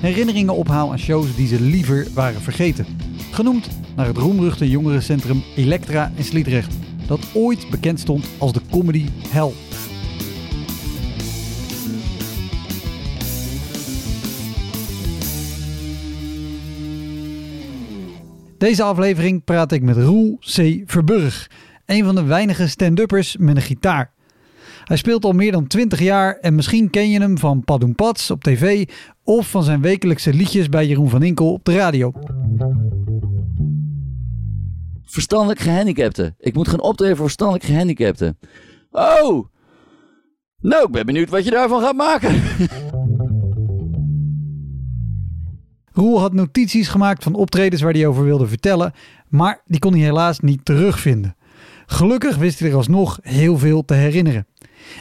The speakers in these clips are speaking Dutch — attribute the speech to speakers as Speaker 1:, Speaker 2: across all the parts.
Speaker 1: herinneringen ophaal aan shows die ze liever waren vergeten. Genoemd naar het roemruchte jongerencentrum Elektra in Sliedrecht, dat ooit bekend stond als de comedy hell. Deze aflevering praat ik met Roel C. Verburg, een van de weinige stand-uppers met een gitaar. Hij speelt al meer dan 20 jaar en misschien ken je hem van Padoen Pats op tv of van zijn wekelijkse liedjes bij Jeroen van Inkel op de radio.
Speaker 2: Verstandelijk gehandicapten. Ik moet gaan optreden voor verstandelijk gehandicapten. Oh! Nou, ik ben benieuwd wat je daarvan gaat maken.
Speaker 1: Roel had notities gemaakt van optredens waar hij over wilde vertellen, maar die kon hij helaas niet terugvinden. Gelukkig wist hij er alsnog heel veel te herinneren.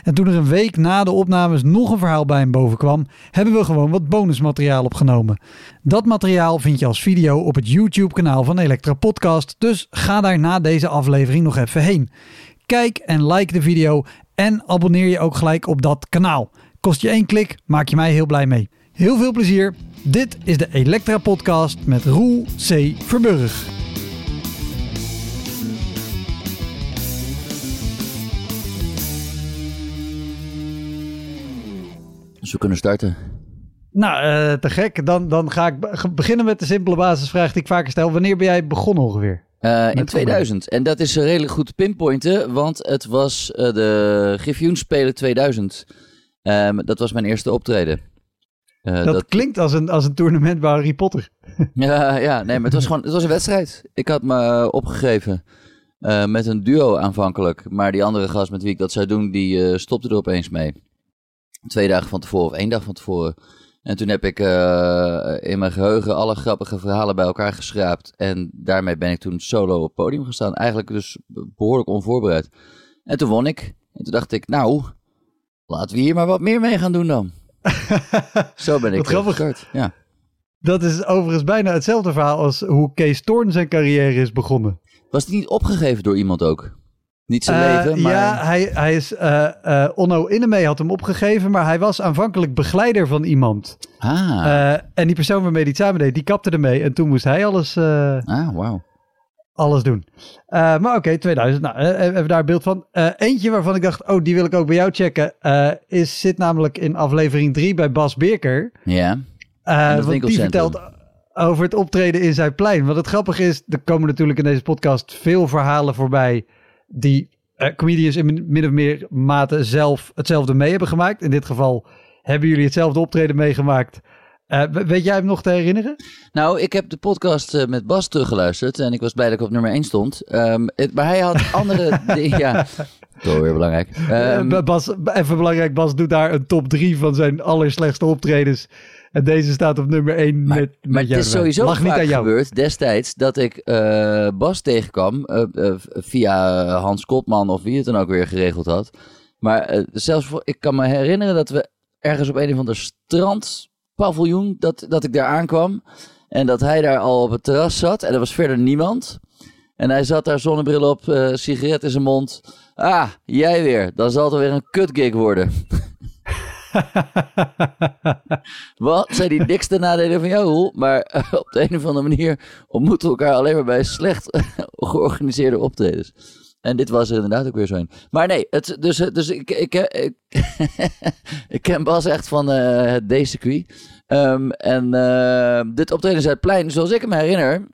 Speaker 1: En toen er een week na de opnames nog een verhaal bij hem bovenkwam, hebben we gewoon wat bonusmateriaal opgenomen. Dat materiaal vind je als video op het YouTube-kanaal van Elektra Podcast, dus ga daar na deze aflevering nog even heen. Kijk en like de video en abonneer je ook gelijk op dat kanaal. Kost je één klik, maak je mij heel blij mee. Heel veel plezier. Dit is de Elektra Podcast met Roel C. Verburg.
Speaker 2: Dus we kunnen starten.
Speaker 1: Nou, eh, te gek. Dan, dan ga ik be- beginnen met de simpele basisvraag die ik vaker stel. Wanneer ben jij begonnen ongeveer?
Speaker 2: Eh, in
Speaker 1: Met
Speaker 2: 2000. En dat is redelijk goed te pinpointen, want het was eh, de Griffioen Spelen 2000. Ehm, dat was mijn eerste optreden. Eh,
Speaker 1: dat, klinkt als een, als een tournament bij Harry Potter.
Speaker 2: Ja, ja, nee, maar het was gewoon het was een wedstrijd. Ik had me opgegeven eh, met een duo aanvankelijk. Maar die andere gast met wie ik dat zou doen, die eh, stopte er opeens mee. Twee dagen van tevoren of één dag van tevoren. En toen heb ik eh, in mijn geheugen alle grappige verhalen bij elkaar geschraapt. En daarmee ben ik toen solo op het podium gestaan. Eigenlijk dus behoorlijk onvoorbereid. En toen won ik. En toen dacht ik, nou, laten we hier maar wat meer mee gaan doen dan. Zo ben ik
Speaker 1: Wat grappig.
Speaker 2: gestart. Ja.
Speaker 1: Dat is overigens bijna hetzelfde verhaal als hoe Kees Toorn zijn carrière is begonnen.
Speaker 2: Was die niet opgegeven door iemand ook? Niet zijn
Speaker 1: Eh,
Speaker 2: leven, maar...
Speaker 1: Ja, hij, hij is, eh, eh, Onno Innemee had hem opgegeven, maar hij was aanvankelijk begeleider van iemand.
Speaker 2: Ah,
Speaker 1: en die persoon waarmee hij het samen deed, die kapte ermee. En toen moest hij alles,
Speaker 2: ah wauw.
Speaker 1: alles doen. Maar oké, 2000. Nou, even daar een beeld van. Eentje waarvan ik dacht, oh, die wil ik ook bij jou checken. is, zit namelijk in aflevering 3 bij Bas Beerker.
Speaker 2: Ja.
Speaker 1: Want die vertelt over het optreden in zijn plein. Want het grappige is, er komen natuurlijk in deze podcast veel verhalen voorbij die eh, comedians in min- of meer mate zelf hetzelfde mee hebben gemaakt. In dit geval hebben jullie hetzelfde optreden meegemaakt. Eh, we- weet jij hem nog te herinneren?
Speaker 2: Nou, ik heb de podcast eh, met Bas teruggeluisterd en ik was blij dat ik op nummer 1 stond. Ehm, het- maar hij had andere dingen. Ja, toch weer belangrijk. Ehm,
Speaker 1: Eh, Bas, even belangrijk, Bas doet daar een top 3 van zijn allerslechtste optredens. En deze staat op nummer 1
Speaker 2: maar
Speaker 1: met, met
Speaker 2: maar het is sowieso
Speaker 1: Lag niet
Speaker 2: vaak
Speaker 1: aan jou.
Speaker 2: gebeurd destijds dat ik eh, Bas tegenkwam eh, eh, via Hans Kotman of wie het dan ook weer geregeld had. Maar zelfs voor, ik kan me herinneren dat we ergens op een of ander strandpaviljoen, dat, dat ik daar aankwam. En dat hij daar al op het terras zat en er was verder niemand. En hij zat daar zonnebril op, sigaret in zijn mond. Ah, jij weer. Dan zal het weer een kutgig worden. Wat zijn die dikste nadelen van jou? Maar eh, op de een of andere manier ontmoeten we elkaar alleen maar bij slecht georganiseerde optredens. En dit was er inderdaad ook weer zo een. Maar nee, het, dus, dus ik, ik, ik, ik ken Bas echt van eh, het D-circuit. Ehm, en eh, dit optreden in Zuidplein, zoals ik me herinner,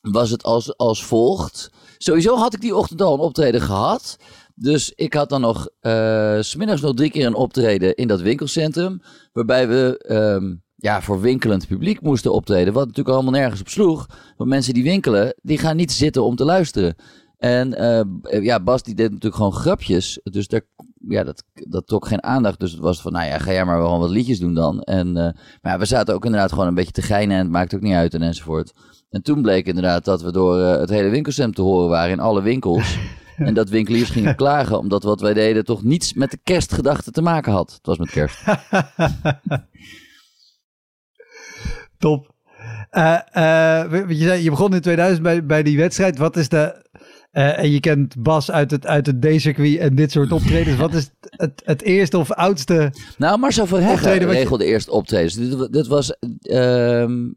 Speaker 2: was het als, als volgt. Sowieso had ik die ochtend al een optreden gehad. Dus ik had dan nog, uh, smiddags nog drie keer een optreden in dat winkelcentrum. Waarbij we ehm, ja, voor winkelend publiek moesten optreden. Wat natuurlijk allemaal nergens op sloeg. Want mensen die winkelen, die gaan niet zitten om te luisteren. En uh, ja, Bas die deed natuurlijk gewoon grapjes. Dus daar, ja, dat, dat trok geen aandacht. Dus het was van, nou ja, ga jij maar wel wat liedjes doen dan. En, uh, maar we zaten ook inderdaad gewoon een beetje te geinen en het maakt ook niet uit en enzovoort. En toen bleek inderdaad dat we door het hele winkelcentrum te horen waren in alle winkels. en dat winkeliers gingen klagen omdat wat wij deden toch niets met de kerstgedachte te maken had. Het was met kerst.
Speaker 1: Top. Uh, uh, je, zei, je begon in 2000 bij, bij die wedstrijd. Wat is de. Uh, en je kent Bas uit het, uit het D-circuit en dit soort optredens. Wat is het, het eerste of oudste.
Speaker 2: Nou, Marcel Verheggen regelde je... eerst optredens. Dit, dit was ehm,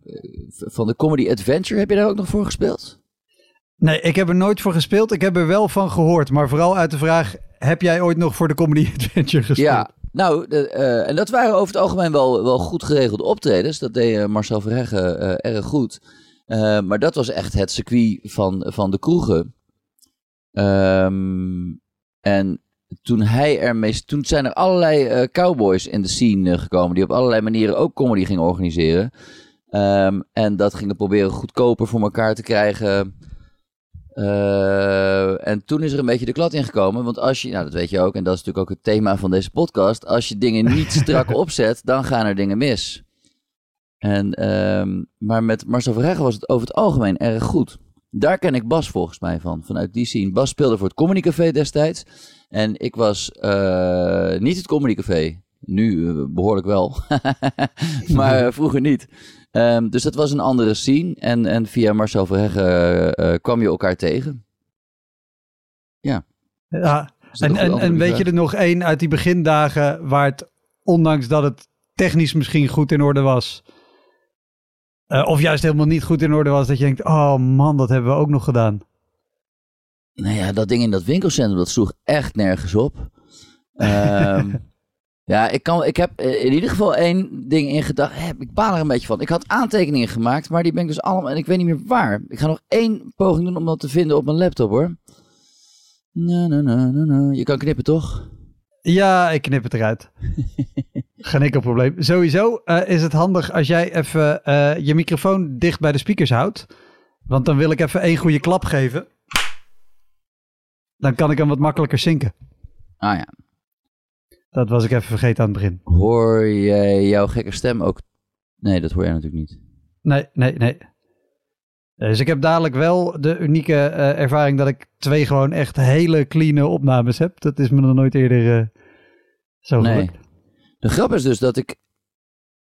Speaker 2: van de Comedy Adventure. Heb je daar ook nog voor gespeeld?
Speaker 1: Nee, ik heb er nooit voor gespeeld. Ik heb er wel van gehoord. Maar vooral uit de vraag: heb jij ooit nog voor de Comedy Adventure gespeeld?
Speaker 2: Ja, nou, uh, en dat waren over het algemeen wel, wel goed geregelde optredens. Dat deed uh, Marcel Verheggen uh, erg goed. maar dat was echt het circuit van, van de kroegen. Um, en toen hij ermee. Toen zijn er allerlei cowboys in de scene gekomen. die op allerlei manieren ook comedy gingen organiseren. Um, en dat gingen proberen goedkoper voor elkaar te krijgen. Uh, en toen is er een beetje de klad ingekomen. Want als je, nou dat weet je ook, en dat is natuurlijk ook het thema van deze podcast. Als je dingen niet strak opzet, dan gaan er dingen mis. En, um, maar met Marcel Verheggen was het over het algemeen erg goed. Daar ken ik Bas volgens mij van, vanuit die scene. Bas speelde voor het Comedy Café destijds. En ik was uh, niet het Comedy Café. Nu uh, behoorlijk wel. maar vroeger niet. Um, dus dat was een andere scene. En, en via Marcel Verheggen uh, kwam je elkaar tegen. Ja.
Speaker 1: Ja, en, en, en weet je er nog één uit die begindagen waar het, ondanks dat het technisch misschien goed in orde was, uh, of juist helemaal niet goed in orde was, dat je denkt, oh man, dat hebben we ook nog gedaan.
Speaker 2: Nou ja, dat ding in dat winkelcentrum, dat sloeg echt nergens op. um, Ja, ik, kan, ik heb in ieder geval één ding in gedacht. Ik baal er een beetje van. Ik had aantekeningen gemaakt, maar die ben ik dus allemaal. En ik weet niet meer waar. Ik ga nog één poging doen om dat te vinden op mijn laptop hoor. Na, na, na, na, na. Je kan knippen toch?
Speaker 1: Ja, ik knip het eruit. Geen enkel probleem. Sowieso uh, is het handig als jij even uh, je microfoon dicht bij de speakers houdt. Want dan wil ik even één goede klap geven. Dan kan ik hem wat makkelijker zinken.
Speaker 2: Ah ja.
Speaker 1: Dat was ik even vergeten aan het begin.
Speaker 2: Hoor jij jouw gekke stem ook? Nee, dat hoor jij natuurlijk niet.
Speaker 1: Nee, nee, nee. Dus ik heb dadelijk wel de unieke uh, ervaring dat ik twee gewoon echt hele clean opnames heb. Dat is me nog nooit eerder uh, zo nee. gelukt.
Speaker 2: De grap is dus dat ik...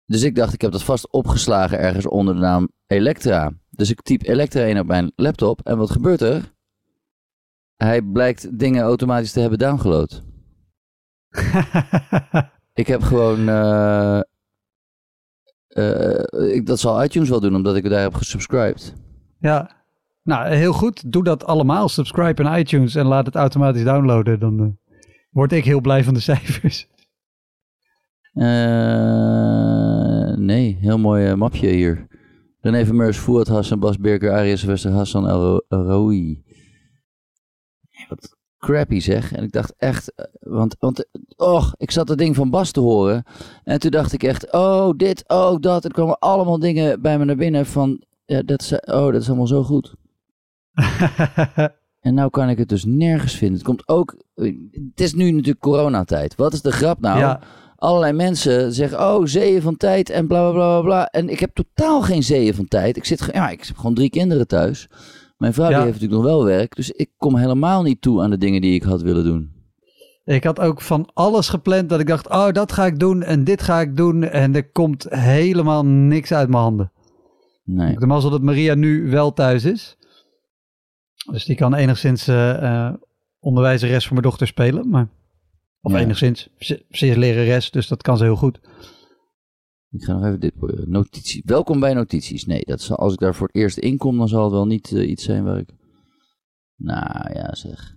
Speaker 2: Dus ik dacht, ik heb dat vast opgeslagen ergens onder de naam Elektra. Dus ik typ Elektra in op mijn laptop. En wat gebeurt er? Hij blijkt dingen automatisch te hebben downgeload. ik heb gewoon. Uh, uh, ik, dat zal iTunes wel doen, omdat ik daar heb gesubscribed.
Speaker 1: Ja, nou heel goed. Doe dat allemaal. Subscribe in iTunes en laat het automatisch downloaden. Dan uh, word ik heel blij van de cijfers.
Speaker 2: nee, heel mooi mapje hier. René Vermeurs, Fuad Hassan, Bas Birker, Arias Wester, Hassan El Roui. Crappy zeg. En ik dacht echt, eh, want, want oh, ik zat dat ding van Bas te horen. En toen dacht ik echt, oh dit, oh dat. Er kwamen allemaal dingen bij me naar binnen van, ja, dat is, oh dat is allemaal zo goed. en nou kan ik het dus nergens vinden. Het komt ook, het is nu natuurlijk coronatijd. Wat is de grap nou? Ja. Allerlei mensen zeggen, oh zeeën van tijd en bla bla bla bla. En ik heb totaal geen zeeën van tijd. Ik zit, ja, ik heb gewoon drie kinderen thuis. Mijn vrouw die heeft natuurlijk nog wel werk, dus ik kom helemaal niet toe aan de dingen die ik had willen doen.
Speaker 1: Ik had ook van alles gepland dat ik dacht, oh dat ga ik doen en dit ga ik doen en er komt helemaal niks uit mijn handen.
Speaker 2: Nee. Ik
Speaker 1: de mazzel dat Maria nu wel thuis is. Dus die kan enigszins uh, uh, onderwijzeres voor mijn dochter spelen. Maar, of ja. enigszins. Ze, ze is lerares, dus dat kan ze heel goed.
Speaker 2: Ik ga nog even dit notitie. Welkom bij notities. Nee, dat zal, als ik daar voor het eerst in kom, dan zal het wel niet uh, iets zijn waar ik. Nou ja, zeg.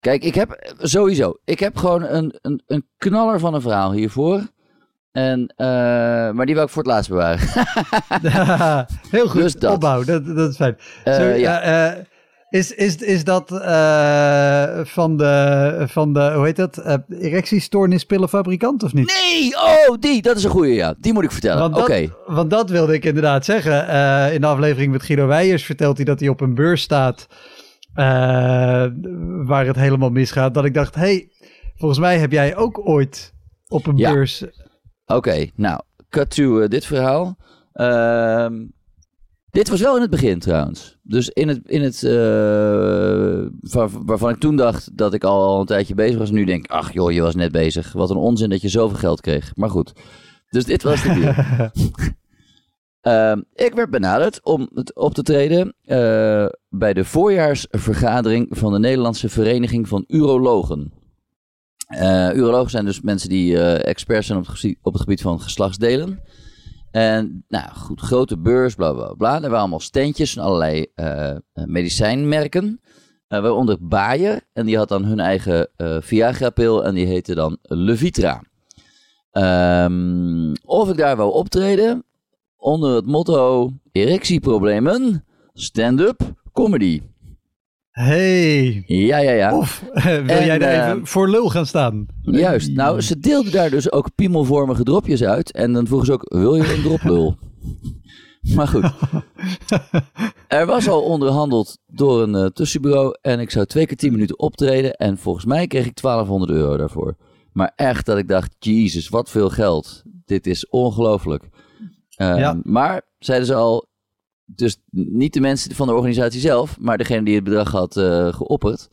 Speaker 2: Kijk, ik heb sowieso. Ik heb gewoon een, een, een knaller van een verhaal hiervoor. En, uh, maar die wil ik voor het laatst bewaren.
Speaker 1: Heel goed, dus dat. opbouw, dat, dat is fijn. Uh, Zo, ja. Is, is, is dat uh, van, de, van de, hoe heet dat, uh, erectiestoornispillenfabrikant of niet?
Speaker 2: Nee, oh, die, dat is een goede, ja. Die moet ik vertellen, oké. Okay.
Speaker 1: Want dat wilde ik inderdaad zeggen. Uh, in de aflevering met Guido Weijers vertelt hij dat hij op een beurs staat waar het helemaal misgaat. Dat ik dacht, hey, volgens mij heb jij ook ooit op een ja. beurs...
Speaker 2: Oké, nou, cut to dit verhaal. Ehm dit was wel in het begin trouwens. Dus in het, in het uh, waarvan ik toen dacht dat ik al een tijdje bezig was. Nu denk ik, ach joh, je was net bezig. Wat een onzin dat je zoveel geld kreeg. Maar goed, dus dit was de deal. uh, ik werd benaderd om op te treden uh, bij de voorjaarsvergadering van de Nederlandse Vereniging van Urologen. urologen zijn dus mensen die experts zijn op het, op het gebied van geslachtsdelen. En nou goed, grote beurs, bla bla bla. Er waren allemaal standjes van allerlei uh, medicijnmerken. Uh, waaronder Bayer. En die had dan hun eigen uh, Viagra-pil. En die heette dan Levitra. Um, of ik daar wou optreden. Onder het motto: erectieproblemen, stand-up, comedy.
Speaker 1: Hey.
Speaker 2: Ja, ja, ja.
Speaker 1: Of wil jij daar even voor lul gaan staan?
Speaker 2: Juist. Nou, ze deelden daar dus ook piemelvormige dropjes uit. En dan vroegen ze ook, wil je een droplul? maar goed. er was al onderhandeld door een uh, tussenbureau. En ik zou twee keer tien minuten optreden. En volgens mij kreeg ik 1200 euro daarvoor. Maar echt dat ik dacht, jezus, wat veel geld. Dit is ongelooflijk. Ja. Maar, zeiden ze al, dus niet de mensen van de organisatie zelf, maar degene die het bedrag had uh, geopperd.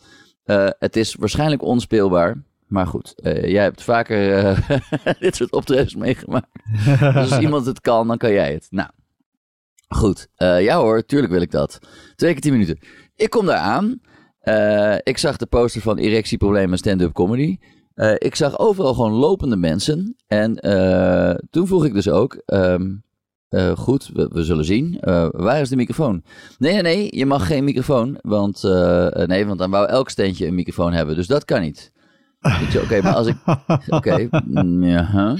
Speaker 2: Uh, het is waarschijnlijk onspeelbaar. Maar goed, uh, jij hebt vaker dit soort optredens meegemaakt. dus als iemand het kan, dan kan jij het. Nou, goed. ja hoor, tuurlijk wil ik dat. Twee keer tien minuten. Ik kom daar aan. ik zag de poster van erectieproblemen stand-up comedy. ik zag overal gewoon lopende mensen. En toen vroeg ik dus ook... Um, uh, goed, we, we, zullen zien. Uh, waar is de microfoon? Nee, nee, je mag geen microfoon. Want, uh, nee, want dan wou elk steentje een microfoon hebben. Dus dat kan niet. Oké, okay, maar als ik... Oké, okay, mm, ja.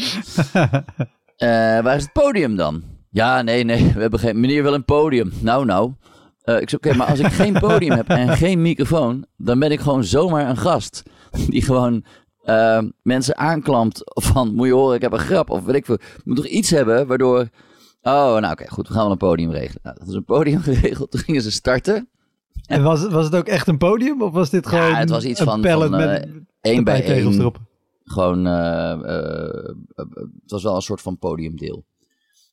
Speaker 2: waar is het podium dan? Ja, nee, nee, we hebben geen... Meneer wil een podium. Nou, nou. ik zeg, oké, maar als ik geen podium heb en geen microfoon... dan ben ik gewoon zomaar een gast. Die gewoon mensen aanklampt van... moet je horen, ik heb een grap. Of weet ik veel. Ik moet toch iets hebben waardoor Oh, nou oké, goed. We gaan wel een podium regelen. Nou, dat is een podium geregeld. Toen gingen ze starten.
Speaker 1: En was, was het ook echt een podium? Of was dit gewoon
Speaker 2: ja, het was iets een van, van uh, met één bij één. Erop? Gewoon, uh, uh, het was wel een soort van podiumdeel.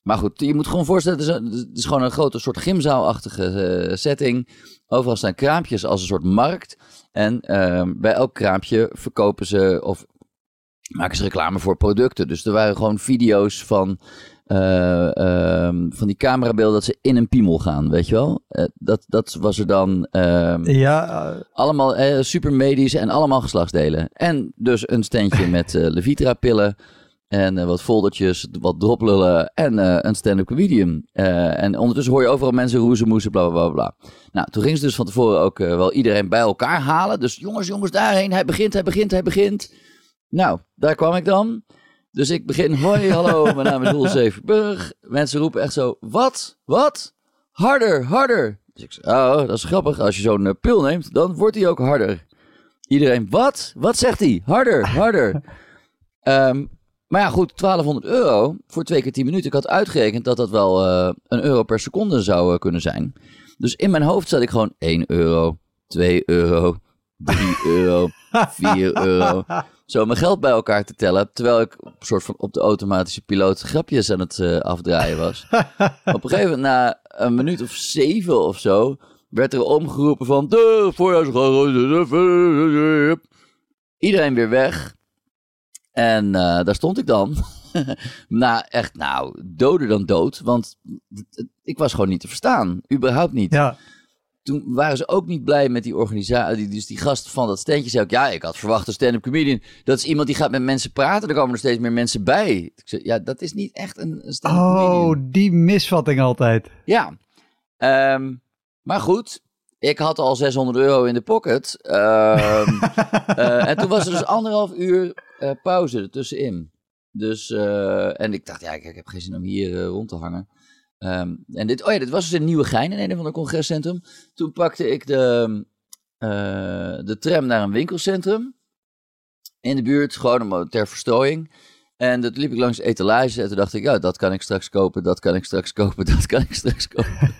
Speaker 2: Maar goed, je moet gewoon voorstellen, het is, het is gewoon een grote soort gymzaalachtige setting. Overal staan kraampjes als een soort markt. En ehm, bij elk kraampje verkopen ze of maken ze reclame voor producten. Dus er waren gewoon video's van van die camerabeelden dat ze in een piemel gaan, weet je wel? Uh, dat, dat was er dan. Um, ja. Allemaal uh, super medisch en allemaal geslachtsdelen. En dus een standje met Levitra-pillen. En wat foldertjes, wat droplullen en een stand-up comedian. en ondertussen hoor je overal mensen roezen, moesten, bla bla bla. Nou, toen gingen ze dus van tevoren ook wel iedereen bij elkaar halen. Dus jongens, jongens, daarheen. Hij begint, hij begint, hij begint. Nou, daar kwam ik dan. Dus ik begin, hoi, hallo, mijn naam is Roel Zevenburg. Mensen roepen echt zo, wat, wat, harder, harder. Dus ik zeg, oh, dat is grappig. Als je zo'n uh, pil neemt, dan wordt hij ook harder. Iedereen, wat, wat zegt hij? Harder, harder. um, maar ja, goed, 1200 euro voor twee keer 10 minuten. Ik had uitgerekend dat dat wel uh, een euro per seconde zou uh, kunnen zijn. Dus in mijn hoofd zat ik gewoon 1 euro, 2 euro, 3 euro, 4 euro zo mijn geld bij elkaar te tellen. Terwijl ik op, soort van op de automatische piloot grapjes aan het uh, afdraaien was. op een gegeven moment, na een minuut of zeven of zo, werd er omgeroepen van... De. Iedereen weer weg. En uh, daar stond ik dan. nou, echt, nou, doder dan dood. Want ik was gewoon niet te verstaan. Überhaupt niet. Ja toen waren ze ook niet blij met die organisatie. Dus die gast van dat standje zei ook... Ja, ik had verwacht een stand-up comedian. Dat is iemand die gaat met mensen praten. Er komen er steeds meer mensen bij. Ik zei, ja, dat is niet echt een, een stand-up oh, comedian.
Speaker 1: Oh, die misvatting altijd.
Speaker 2: Ja. Um, maar goed, ik had al 600 euro in de pocket. Um, uh, en toen was er dus anderhalf uur uh, pauze ertussenin. Dus, eh, en ik dacht, ja, ik, ik heb geen zin om hier eh, rond te hangen. Ehm, en dit, oh ja, dit was dus in Nieuwegein, in een van de congrescentrum. Toen pakte ik de, eh, de tram naar een winkelcentrum in de buurt, gewoon om, ter verstrooiing. En dat liep ik langs de etalage en toen dacht ik, ja, dat kan ik straks kopen, dat kan ik straks kopen, dat kan ik straks kopen.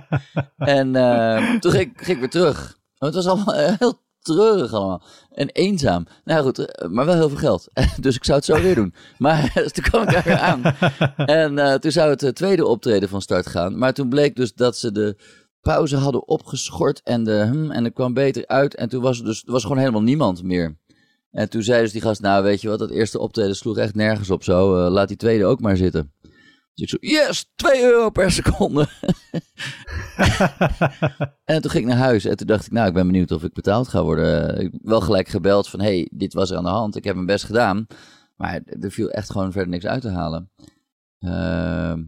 Speaker 2: en eh, toen ging, ik- ging ik weer terug. Want het was allemaal eh, heel treurig allemaal. En eenzaam. Nou goed, eh, maar wel heel veel geld. dus ik zou het zo weer doen. Maar dus toen kwam ik daar aan. En eh, toen zou het eh, tweede optreden van start gaan. Maar toen bleek dus dat ze de pauze hadden opgeschort en, de, hm, en er kwam beter uit. En toen was er dus er was gewoon helemaal niemand meer. En toen zei dus die gast, nou weet je wat, dat eerste optreden sloeg echt nergens op zo. Laat die tweede ook maar zitten. Dus ik zo, yes, 2 euro per seconde. en toen ging ik naar huis en toen dacht ik, nou, ik ben benieuwd of ik betaald ga worden. Ik heb wel gelijk gebeld van, hey, dit was er aan de hand. Ik heb mijn best gedaan. Maar er viel echt gewoon verder niks uit te halen. Ehm,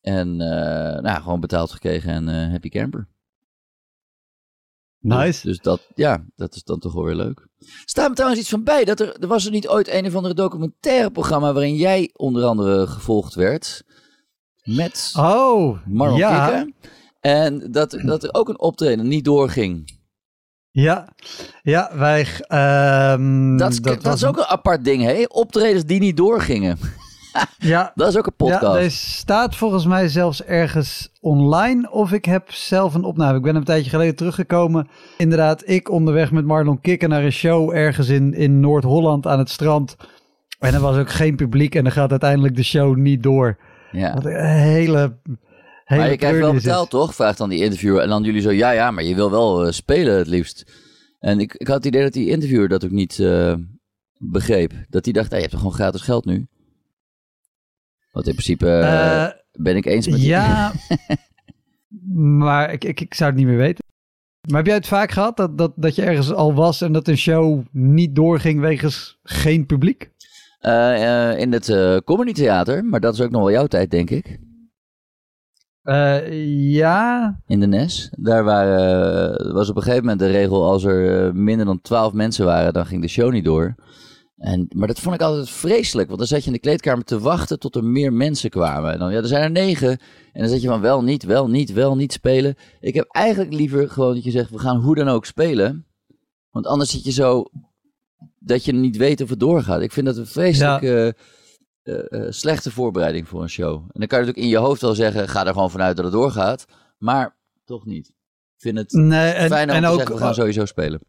Speaker 2: en uh, nou, gewoon betaald gekregen en uh, happy camper.
Speaker 1: Nice.
Speaker 2: Dus, dus, dat, ja, dat is dan toch wel weer leuk. Staat me trouwens iets van bij, dat er, er was er niet ooit een of andere documentaire programma waarin jij onder andere gevolgd werd. Met
Speaker 1: oh,
Speaker 2: Marlon
Speaker 1: ja.
Speaker 2: Kikker. En dat, dat er ook een optreden niet doorging.
Speaker 1: Ja, ja wij. Um,
Speaker 2: dat, dat, dat is ook een apart ding, hè? Optredens die niet doorgingen.
Speaker 1: ja,
Speaker 2: dat is ook een podcast.
Speaker 1: Ja, deze staat volgens mij zelfs ergens online. Of ik heb zelf een opname. Ik ben een tijdje geleden teruggekomen. Inderdaad, ik onderweg met Marlon Kikker naar een show ergens in, in Noord-Holland aan het strand. En er was ook geen publiek. En dan gaat uiteindelijk de show niet door.
Speaker 2: Ja.
Speaker 1: Wat een hele. hele
Speaker 2: maar je krijgt wel betaald, toch? Vraagt dan die interviewer. En dan jullie zo, ja, ja, maar je wil wel uh, spelen het liefst. En ik, ik had het idee dat die interviewer dat ook niet uh, begreep. Dat hij dacht, hey, je hebt toch gewoon gratis geld nu? Want in principe uh, ben ik eens met je.
Speaker 1: Ja, maar ik, ik, ik zou het niet meer weten. Maar heb jij het vaak gehad dat, dat, dat je ergens al was en dat een show niet doorging wegens geen publiek?
Speaker 2: Uh, in het uh, Comedy Theater, maar dat is ook nog wel jouw tijd, denk ik.
Speaker 1: Ja.
Speaker 2: In de NES. Daar waren, was op een gegeven moment de regel: als er minder dan 12 mensen waren, dan ging de show niet door. En, maar dat vond ik altijd vreselijk, want dan zat je in de kleedkamer te wachten tot er meer mensen kwamen. En dan, ja, er zijn er negen. En dan zat je van wel niet, wel niet, wel niet spelen. Ik heb eigenlijk liever gewoon dat je zegt, we gaan hoe dan ook spelen. Want anders zit je zo dat je niet weet of het doorgaat. Ik vind dat een vreselijk ja. uh, uh, slechte voorbereiding voor een show. En dan kan je natuurlijk in je hoofd wel zeggen, ga er gewoon vanuit dat het doorgaat. Maar toch niet. Ik vind het
Speaker 1: nee, en,
Speaker 2: fijn om
Speaker 1: en
Speaker 2: te
Speaker 1: ook,
Speaker 2: zeggen, we gaan sowieso spelen.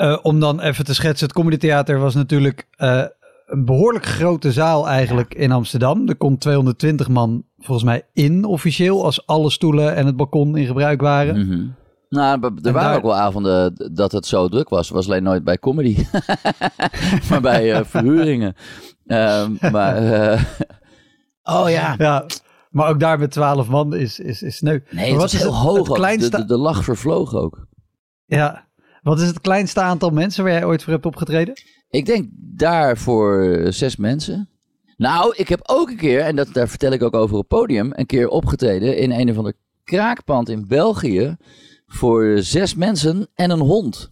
Speaker 1: Uh, om dan even te schetsen, het Comedy Theater was natuurlijk uh, een behoorlijk grote zaal eigenlijk in Amsterdam. Er kon 220 man volgens mij in officieel, als alle stoelen en het balkon in gebruik waren.
Speaker 2: Mm -hmm. Nou, er waren daar... ook wel avonden dat het zo druk was. was alleen nooit bij comedy, maar bij uh, verhuringen. maar, oh ja.
Speaker 1: ja. Maar ook daar met 12 man is, is, is sneu.
Speaker 2: Nee, het was heel hoog. Het kleinste... de, de, de lach vervloog ook.
Speaker 1: Ja, wat is het kleinste aantal mensen waar jij ooit voor hebt opgetreden?
Speaker 2: Ik denk daar voor zes mensen. Nou, ik heb ook een keer, en dat, daar vertel ik ook over op podium, een keer opgetreden in een of ander kraakpand in België voor zes mensen en een hond.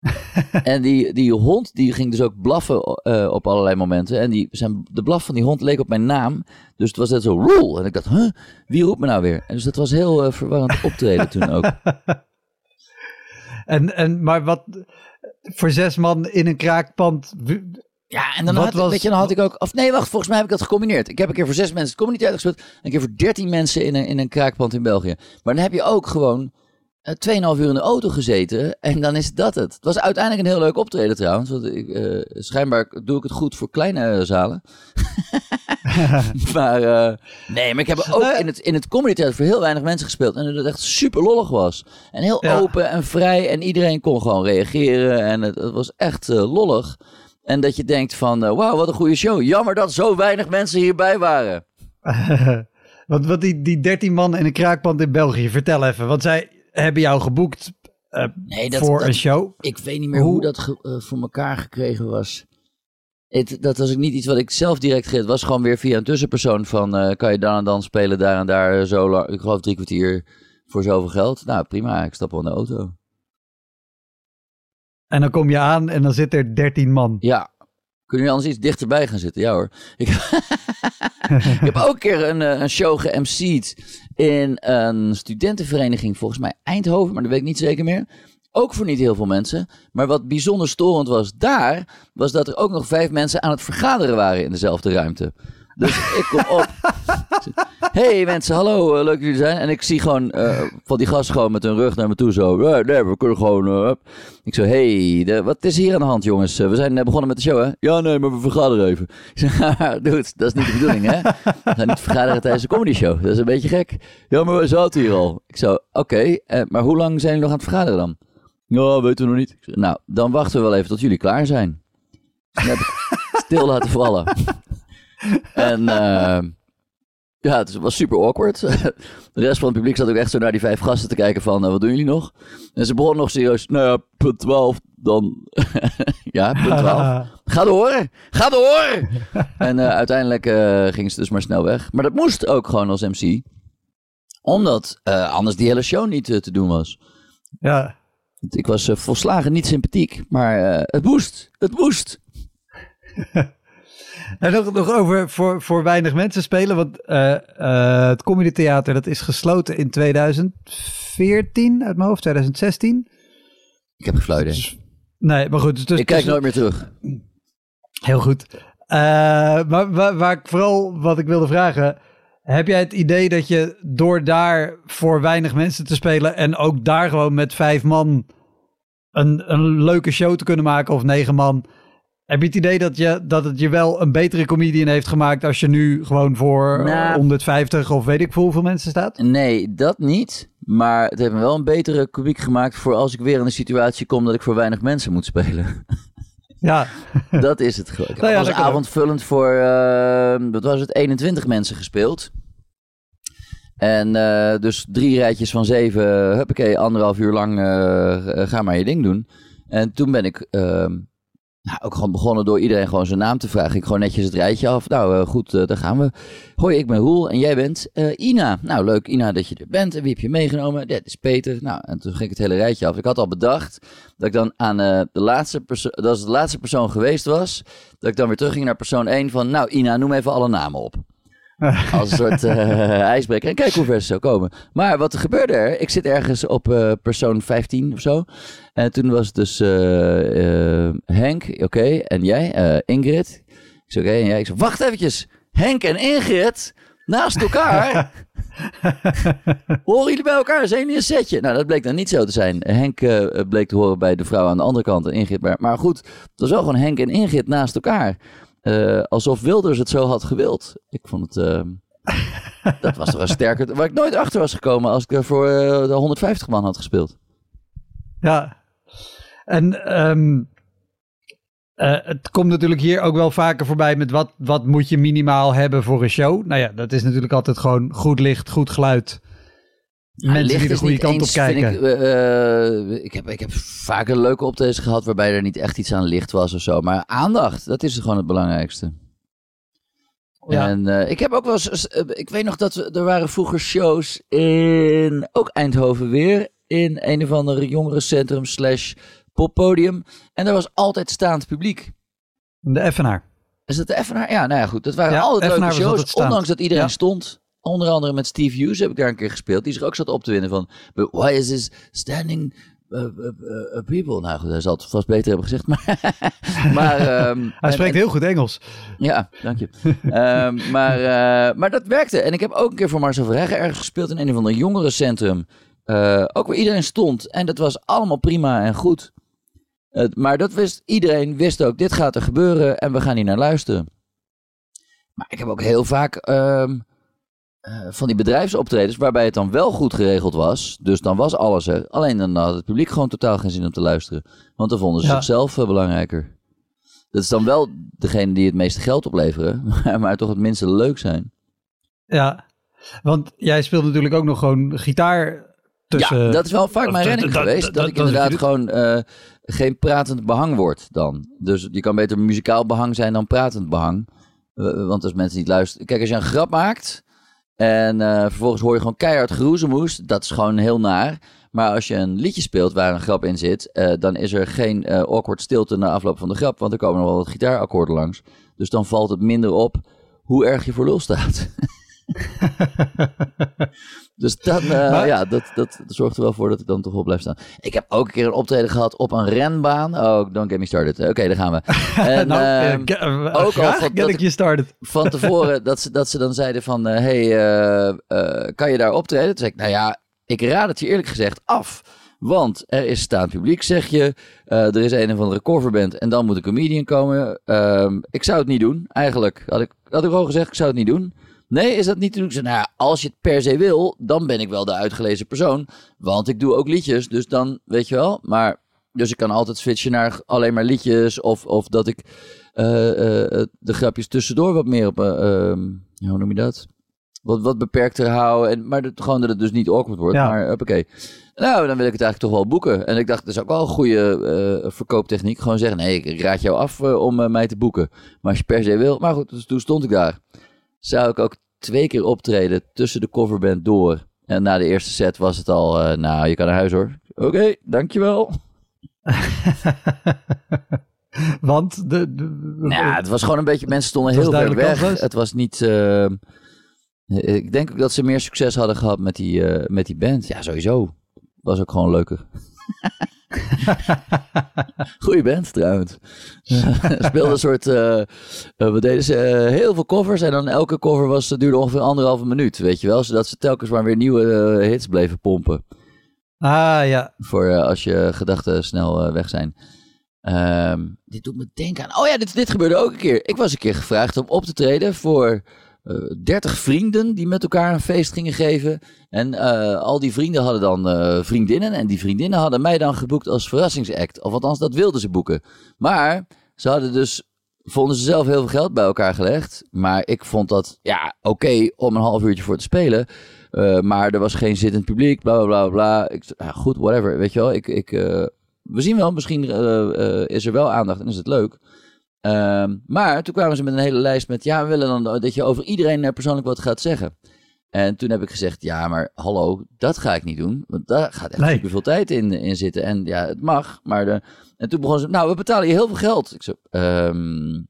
Speaker 2: en die, die hond die ging dus ook blaffen uh, op allerlei momenten. En die, zijn, de blaf van die hond leek op mijn naam. Dus het was net zo roel. En ik dacht, huh, wie roept me nou weer? En dus dat was heel uh, verwarrend optreden toen ook.
Speaker 1: En, en, maar wat voor zes man in een kraakpand.
Speaker 2: Ja, en dan had, was... weet je, dan had ik ook. Of nee, wacht, volgens mij heb ik dat gecombineerd. Ik heb een keer voor zes mensen het communiteit gespeeld. Een keer voor dertien mensen in een, in een kraakpand in België. Maar dan heb je ook gewoon. Uh, 2,5 uur in de auto gezeten en dan is dat het. Het was uiteindelijk een heel leuk optreden trouwens. Want ik, uh, schijnbaar doe ik het goed voor kleine uh, zalen. maar uh, nee, maar ik heb ook in het, in het comedy theater voor heel weinig mensen gespeeld. En dat het echt super lollig was. En heel ja. open en vrij. En iedereen kon gewoon reageren. En het, het was echt uh, lollig. En dat je denkt van, wauw, wat een goede show. Jammer dat zo weinig mensen hierbij waren.
Speaker 1: wat, wat die, die 13 man in een kraakpand in België, vertel even. Want zij hebben jou geboekt nee, dat, voor
Speaker 2: dat,
Speaker 1: een show.
Speaker 2: Ik weet niet meer hoe, hoe dat ge, voor elkaar gekregen was. Dat was ook niet iets wat ik zelf direct kreeg. Het was gewoon weer via een tussenpersoon van... Uh, kan je dan en dan spelen, daar en daar, zo lang, ik geloof drie kwartier voor zoveel geld. Nou, prima, ik stap wel in de auto.
Speaker 1: En dan kom je aan en dan zit er 13 man.
Speaker 2: Ja, Kunnen jullie anders iets dichterbij gaan zitten? Ja hoor. Ik, ik heb ook een keer een, eh, een show ge-MC'd in een studentenvereniging, volgens mij Eindhoven, maar dat weet ik niet zeker meer. Ook voor niet heel veel mensen. Maar wat bijzonder storend was daar, was dat er ook nog vijf mensen aan het vergaderen waren in dezelfde ruimte. Dus ik kom op. hey mensen, hallo, eh, leuk dat jullie zijn. En ik zie gewoon eh, van die gasten gewoon met hun rug naar me toe zo. "Eh, nee, we kunnen gewoon... eh, hup." ik zo, hey, de- wat is hier aan de hand jongens? We zijn begonnen met de show hè? Ja, nee, maar we vergaderen even. Ik zeg, dude, dat is niet de bedoeling hè? We gaan niet vergaderen tijdens de comedy show. Dat is een beetje gek. Ja, maar we zaten hier al. Ik zo, oké, maar hoe lang zijn jullie nog aan het vergaderen dan? Ja, weten we nog niet. Nou, dan wachten we wel even tot jullie klaar zijn. Stil laten vallen. En eh, ja, het was super awkward. De rest van het publiek zat ook echt zo naar die vijf gasten te kijken van, eh, wat doen jullie nog? En ze begonnen nog serieus, nou ja, punt 12, dan... ja, punt 12. Ga door, ga door! en eh, uiteindelijk eh gingen ze dus maar snel weg. Maar dat moest ook gewoon als MC. Omdat anders die hele show niet te doen was.
Speaker 1: ja.
Speaker 2: Ik was volslagen niet sympathiek, maar het moest. Het moest.
Speaker 1: En nog, nog over voor, voor weinig mensen spelen. Want eh, eh, het Comedy Theater dat is gesloten in 2014 uit mijn hoofd, 2016.
Speaker 2: Ik heb.
Speaker 1: Dus- nee, maar goed. Dus,
Speaker 2: ik kijk
Speaker 1: dus-
Speaker 2: nooit meer terug.
Speaker 1: Heel goed. Eh, maar waar, waar ik vooral wat ik wilde vragen. Heb jij het idee dat je door daar voor weinig mensen te spelen en ook daar gewoon met vijf man een, een leuke show te kunnen maken of negen man. Heb je het idee dat, je, dat het je wel een betere comedian heeft gemaakt als je nu gewoon voor
Speaker 2: Nou.
Speaker 1: 150 of weet ik veel hoeveel mensen staat?
Speaker 2: Nee, dat niet. Maar het heeft me wel een betere komiek gemaakt voor als ik weer in een situatie kom dat ik voor weinig mensen moet spelen.
Speaker 1: Ja,
Speaker 2: dat is het heb
Speaker 1: Nou ja,
Speaker 2: als avondvullend voor, eh, wat was het, 21 mensen gespeeld. En eh, dus drie rijtjes van zeven, huppakee, anderhalf uur lang, eh, eh, ga maar je ding doen. En toen ben ik ehm, nou, ook gewoon begonnen door iedereen gewoon zijn naam te vragen. Ik gewoon netjes het rijtje af. Nou, eh, goed, eh, daar gaan we. Hoi, ik ben Roel en jij bent eh, Ina. Nou, leuk Ina dat je er bent. En wie heb je meegenomen? Dit is Peter. Nou, en toen ging ik het hele rijtje af. Ik had al bedacht dat ik dan aan de laatste persoon, dat het de laatste persoon geweest was, dat ik dan weer terugging naar persoon 1 van, nou Ina, noem even alle namen op. Als een soort eh, ijsbreker. En kijk hoe ver ze zou komen. Maar wat er gebeurde er? Ik zit ergens op eh, persoon 15 of zo. En toen was het dus eh, Henk, oké, en jij, Ingrid. Ik zei, oké, en jij? Ik zei, wacht eventjes. Henk en Ingrid naast elkaar. horen jullie bij elkaar? Zijn jullie een setje? Nou, dat bleek dan niet zo te zijn. Henk bleek te horen bij de vrouw aan de andere kant en Ingrid. Maar, maar goed, het was wel gewoon Henk en Ingrid naast elkaar. Eh, alsof Wilders het zo had gewild. Ik vond het... eh, dat was toch een sterker... Waar ik nooit achter was gekomen als ik er voor eh, de 150 man had gespeeld.
Speaker 1: ja. En ehm, eh, het komt natuurlijk hier ook wel vaker voorbij met wat, wat moet je minimaal hebben voor een show. Nou ja, dat is natuurlijk altijd gewoon goed licht, goed geluid. Mensen
Speaker 2: Licht
Speaker 1: die de
Speaker 2: is
Speaker 1: goede
Speaker 2: niet
Speaker 1: kant op kijken.
Speaker 2: Ik, eh, eh, ik, heb, ik heb vaker leuke optredens gehad waarbij er niet echt iets aan licht was of zo. Maar aandacht, dat is gewoon het belangrijkste.
Speaker 1: Ja.
Speaker 2: En eh, ik heb ook wel eens, eh, ik weet nog dat we, er waren vroeger shows in, ook Eindhoven weer, in een of ander jongerencentrum slash poppodium. En er was altijd staand publiek.
Speaker 1: De Effenaar.
Speaker 2: Is dat de Effenaar? Ja, nou ja, goed. Dat waren
Speaker 1: Ja,
Speaker 2: altijd
Speaker 1: Effenaar
Speaker 2: leuke shows, ondanks dat iedereen
Speaker 1: Ja.
Speaker 2: stond. Onder andere met Steve Hughes heb ik daar een keer gespeeld. Die zich ook zat op te winnen van... Why is this standing uh, uh, uh, people? Nou goed, hij zal het vast beter hebben gezegd. Maar, maar, ehm,
Speaker 1: Hij spreekt
Speaker 2: en-
Speaker 1: heel goed Engels.
Speaker 2: ja, dank je. Ehm, maar, eh, maar dat werkte. En ik heb ook een keer voor Marcel Verheggen ergens gespeeld in een of ander jongerencentrum. Eh ook waar iedereen stond. En dat was allemaal prima en goed. Eh, maar dat wist iedereen, wist ook, dit gaat er gebeuren en we gaan hier naar luisteren. Maar ik heb ook heel vaak ehm, eh, van die bedrijfsoptredens waarbij het dan wel goed geregeld was. Dus dan was alles er. Alleen dan had het publiek gewoon totaal geen zin om te luisteren. Want dan vonden ze
Speaker 1: Ja.
Speaker 2: zichzelf eh, belangrijker. Dat is dan wel degene die het meeste geld opleveren, maar, maar toch het minste leuk zijn.
Speaker 1: Ja, want jij speelt natuurlijk ook nog gewoon gitaar tussen...
Speaker 2: ja, dat is wel vaak mijn redding geweest.
Speaker 1: dat-
Speaker 2: Dat,
Speaker 1: dat-
Speaker 2: ik inderdaad gewoon eh, geen pratend behang word dan. Dus je kan beter muzikaal behang zijn dan pratend behang. Eh, want als mensen niet luisteren... Kijk, als je een grap maakt en eh, vervolgens hoor je gewoon keihard geroezemoes. Dat is gewoon heel naar. Maar als je een liedje speelt waar een grap in zit, eh, dan is er geen eh, awkward stilte na afloop van de grap, want er komen nog wel wat gitaarakkoorden langs. Dus dan valt het minder op hoe erg je voor lul staat. dus dan, eh, ja, dat, dat, dat zorgt er wel voor dat ik dan toch wel blijf staan. Ik heb ook een keer een optreden gehad op een renbaan. Oh, don't get me started. Oké, daar gaan we. En,
Speaker 1: nou,
Speaker 2: ehm,
Speaker 1: eh, ke- eh,
Speaker 2: ook al van dat
Speaker 1: ik je started.
Speaker 2: van tevoren dat ze, dat ze dan zeiden van... eh, hey, eh, eh, kan je daar optreden? Toen zei ik, nou ja, ik raad het je eerlijk gezegd af. Want er is staand publiek, zeg je. Eh, er is een of andere coverband en dan moet een comedian komen. Ehm, ik zou het niet doen, eigenlijk. Had ik, had ik al gezegd, ik zou het niet doen. Nee, is dat niet te doen? Ik zei, nou ja, als je het per se wil, dan ben ik wel de uitgelezen persoon. Want ik doe ook liedjes, dus dan, weet je wel. Maar, dus ik kan altijd switchen naar alleen maar liedjes. Of, of dat ik eh, eh, de grapjes tussendoor wat meer op, eh, ja, hoe noem je dat? Wat, wat beperkter houden. En, maar dat, gewoon dat het dus niet awkward wordt.
Speaker 1: Ja.
Speaker 2: Maar oké. Nou, dan wil ik het eigenlijk toch wel boeken. En ik dacht, dat is ook wel een goede eh, verkooptechniek. Gewoon zeggen, nee, ik raad jou af eh, om eh, mij te boeken. Maar als je per se wil. Maar goed, dus toen stond ik daar. Zou ik ook twee keer optreden tussen de coverband door. En na de eerste set was het al, eh, nou, je kan naar huis hoor. Oké, dankjewel.
Speaker 1: Want de, de,
Speaker 2: Nou, ja, het was gewoon een beetje, mensen stonden heel ver weg. Het was niet, eh, ik denk ook dat ze meer succes hadden gehad met die, eh, met die band. Ja, sowieso. Was ook gewoon leuker. Goeie band trouwens. Speelde een soort, eh eh, wat deden ze? Eh, heel veel covers en dan elke cover was, duurde ongeveer anderhalve minuut, weet je wel. Zodat ze telkens maar weer nieuwe hits bleven pompen.
Speaker 1: Ah ja,
Speaker 2: Voor als je gedachten snel weg zijn. Ehm, dit doet me denken aan. Oh ja, dit, dit gebeurde ook een keer. Ik was een keer gevraagd om op te treden voor eh 30 vrienden die met elkaar een feest gingen geven. En eh, al die vrienden hadden dan eh, vriendinnen. En die vriendinnen hadden mij dan geboekt als verrassingsact. Of althans, dat wilden ze boeken. Maar ze hadden dus. Vonden ze zelf heel veel geld bij elkaar gelegd. Maar ik vond dat, ja, oké om een half uurtje voor te spelen. Maar er was geen zittend publiek, bla bla bla. Ik, ja, goed, whatever. Weet je wel, ik, ik, we zien wel, misschien is er wel aandacht en is het leuk. Ehm, maar toen kwamen ze met een hele lijst met, ja, we willen dan dat je over iedereen eh, persoonlijk wat gaat zeggen. En toen heb ik gezegd, ja, maar hallo, dat ga ik niet doen. Want daar gaat echt
Speaker 1: Nee.
Speaker 2: superveel tijd in, in zitten. En ja, het mag, maar de... En toen begon ze, nou, we betalen je heel veel geld. Ik zei, ehm,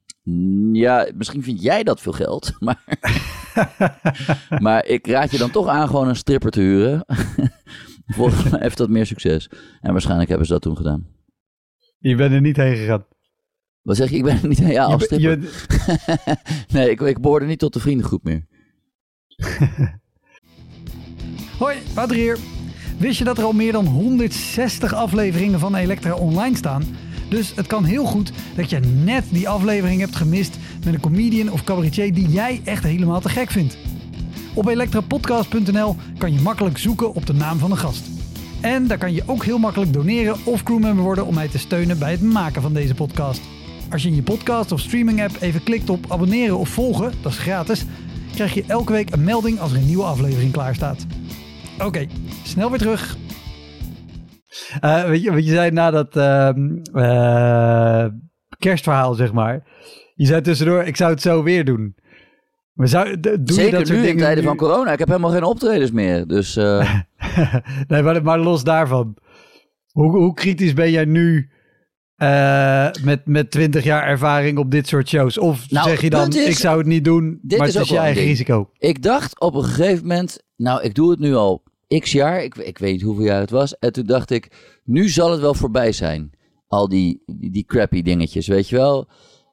Speaker 2: ja, misschien vind jij dat veel geld, maar... maar ik raad je dan toch aan gewoon een stripper te huren. Volgens mij heeft dat meer succes. En waarschijnlijk hebben ze dat toen gedaan.
Speaker 1: je bent er niet heen gegaan.
Speaker 2: Wat zeg je? Ik ben niet... Als
Speaker 1: be-
Speaker 2: stripper.
Speaker 1: je-
Speaker 2: nee, ik, ik behoorde niet tot de vriendengroep meer.
Speaker 1: Hoi, Wouter hier. Wist je dat er al meer dan 160 afleveringen van Elektra online staan? Dus het kan heel goed dat je net die aflevering hebt gemist met een comedian of cabaretier die jij echt helemaal te gek vindt. Op elektrapodcast.nl kan je makkelijk zoeken op de naam van de gast. En daar kan je ook heel makkelijk doneren of crewmember worden om mij te steunen bij het maken van deze podcast. Als je in je podcast of streaming app even klikt op abonneren of volgen, dat is gratis, krijg je elke week een melding als er een nieuwe aflevering klaar staat. Oké, snel weer terug. Eh, weet je wat je zei na dat ehm, eh, kerstverhaal, zeg maar. Je zei tussendoor, ik zou het zo weer doen. Maar zou, doe je
Speaker 2: Zeker
Speaker 1: dat soort
Speaker 2: nu in
Speaker 1: dingen
Speaker 2: tijden
Speaker 1: nu?
Speaker 2: van corona. Ik heb helemaal geen optredens meer. Dus eh,
Speaker 1: nee, maar, maar los daarvan. Hoe, hoe kritisch ben jij nu eh, met, met 20 jaar ervaring op dit soort shows? Of
Speaker 2: Nou,
Speaker 1: zeg je dan,
Speaker 2: is-
Speaker 1: ik zou het niet doen,
Speaker 2: dit
Speaker 1: maar
Speaker 2: is
Speaker 1: het is je eigen risico?
Speaker 2: ik dacht op een gegeven moment... Nou, ik doe het nu al x jaar. Ik, ik weet niet hoeveel jaar het was. En toen dacht ik, nu zal het wel voorbij zijn. Al die, die, die crappy dingetjes, weet je wel.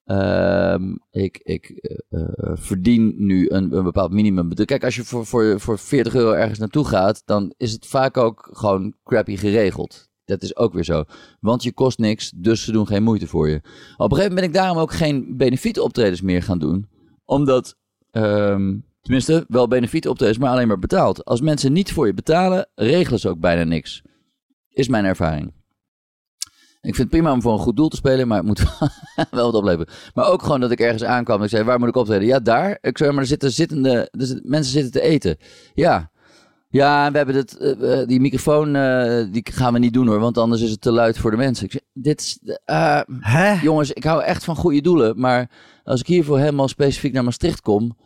Speaker 2: Ehm, ik ik eh, eh, verdien nu een, een bepaald minimum. Kijk, als je voor, voor, voor 40 euro ergens naartoe gaat, dan is het vaak ook gewoon crappy geregeld. Dat is ook weer zo. Want je kost niks, dus ze doen geen moeite voor je. Op een gegeven moment ben ik daarom ook geen benefietoptredens meer gaan doen. Omdat, ehm, tenminste, wel benefietoptredens, maar alleen maar betaald. Als mensen niet voor je betalen, regelen ze ook bijna niks. Is mijn ervaring. Ik vind het prima om voor een goed doel te spelen, maar het moet wel wat opleveren. Maar ook gewoon dat ik ergens aankwam en ik zei, waar moet ik optreden? Ja, daar. Ik zei, maar er zitten, zittende, zitten, mensen zitten te eten. Ja. Ja, en we hebben het, eh, die microfoon, eh, die gaan we niet doen hoor, want anders is het te luid voor de mensen. Ik zeg, dit is, eh,
Speaker 1: Hè?
Speaker 2: jongens, ik hou echt van goede doelen, maar als ik hiervoor helemaal specifiek naar Maastricht kom,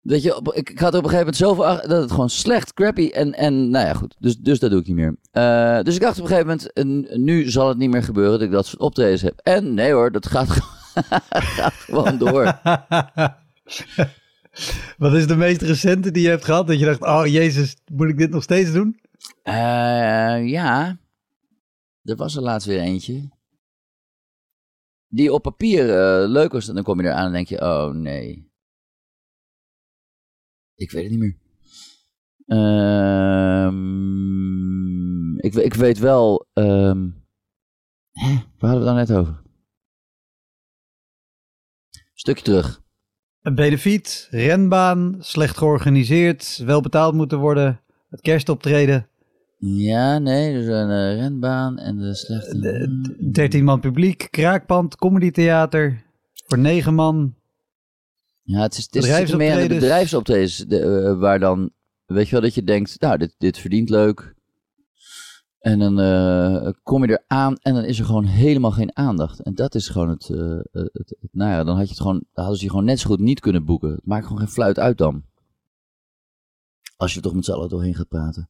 Speaker 2: Weet je, op- ik, ik had er op een gegeven moment zoveel ach- dat het gewoon slecht, crappy en, en nou ja, goed. Dus, dus dat doe ik niet meer. Eh, dus ik dacht op een gegeven moment, eh, nu zal het niet meer gebeuren dat ik dat soort optredens heb. En nee hoor, dat gaat, gaat gewoon door.
Speaker 1: Wat is de meest recente die je hebt gehad? Dat je dacht, oh jezus, moet ik dit nog steeds doen?
Speaker 2: Eh, ja, er was er laatst weer eentje. Die op papier eh, leuk was. En dan kom je eraan en denk je, oh nee. Ik weet het niet meer. Ehm, ik, ik weet wel... ehm, hè, waar hadden we het dan net over? Stukje terug.
Speaker 1: Een benefiet, renbaan, slecht georganiseerd, wel betaald moeten worden, het kerstoptreden,
Speaker 2: Ja, nee, dus een eh, renbaan en de slechte...
Speaker 1: de- d- 13 man publiek, kraakpand, comedytheater, voor 9 man.
Speaker 2: Ja, het is, het is meer aan de
Speaker 1: Bedrijfsoptredens.
Speaker 2: bedrijfsoptredens de, eh, waar dan, weet je wel, dat je denkt, nou, dit, dit verdient leuk. En dan eh, kom je eraan en dan is er gewoon helemaal geen aandacht. En dat is gewoon het, eh, het, het, nou ja, dan had je het gewoon, hadden ze je gewoon net zo goed niet kunnen boeken. Het maakt gewoon geen fluit uit dan. Als je er toch met z'n allen doorheen gaat praten.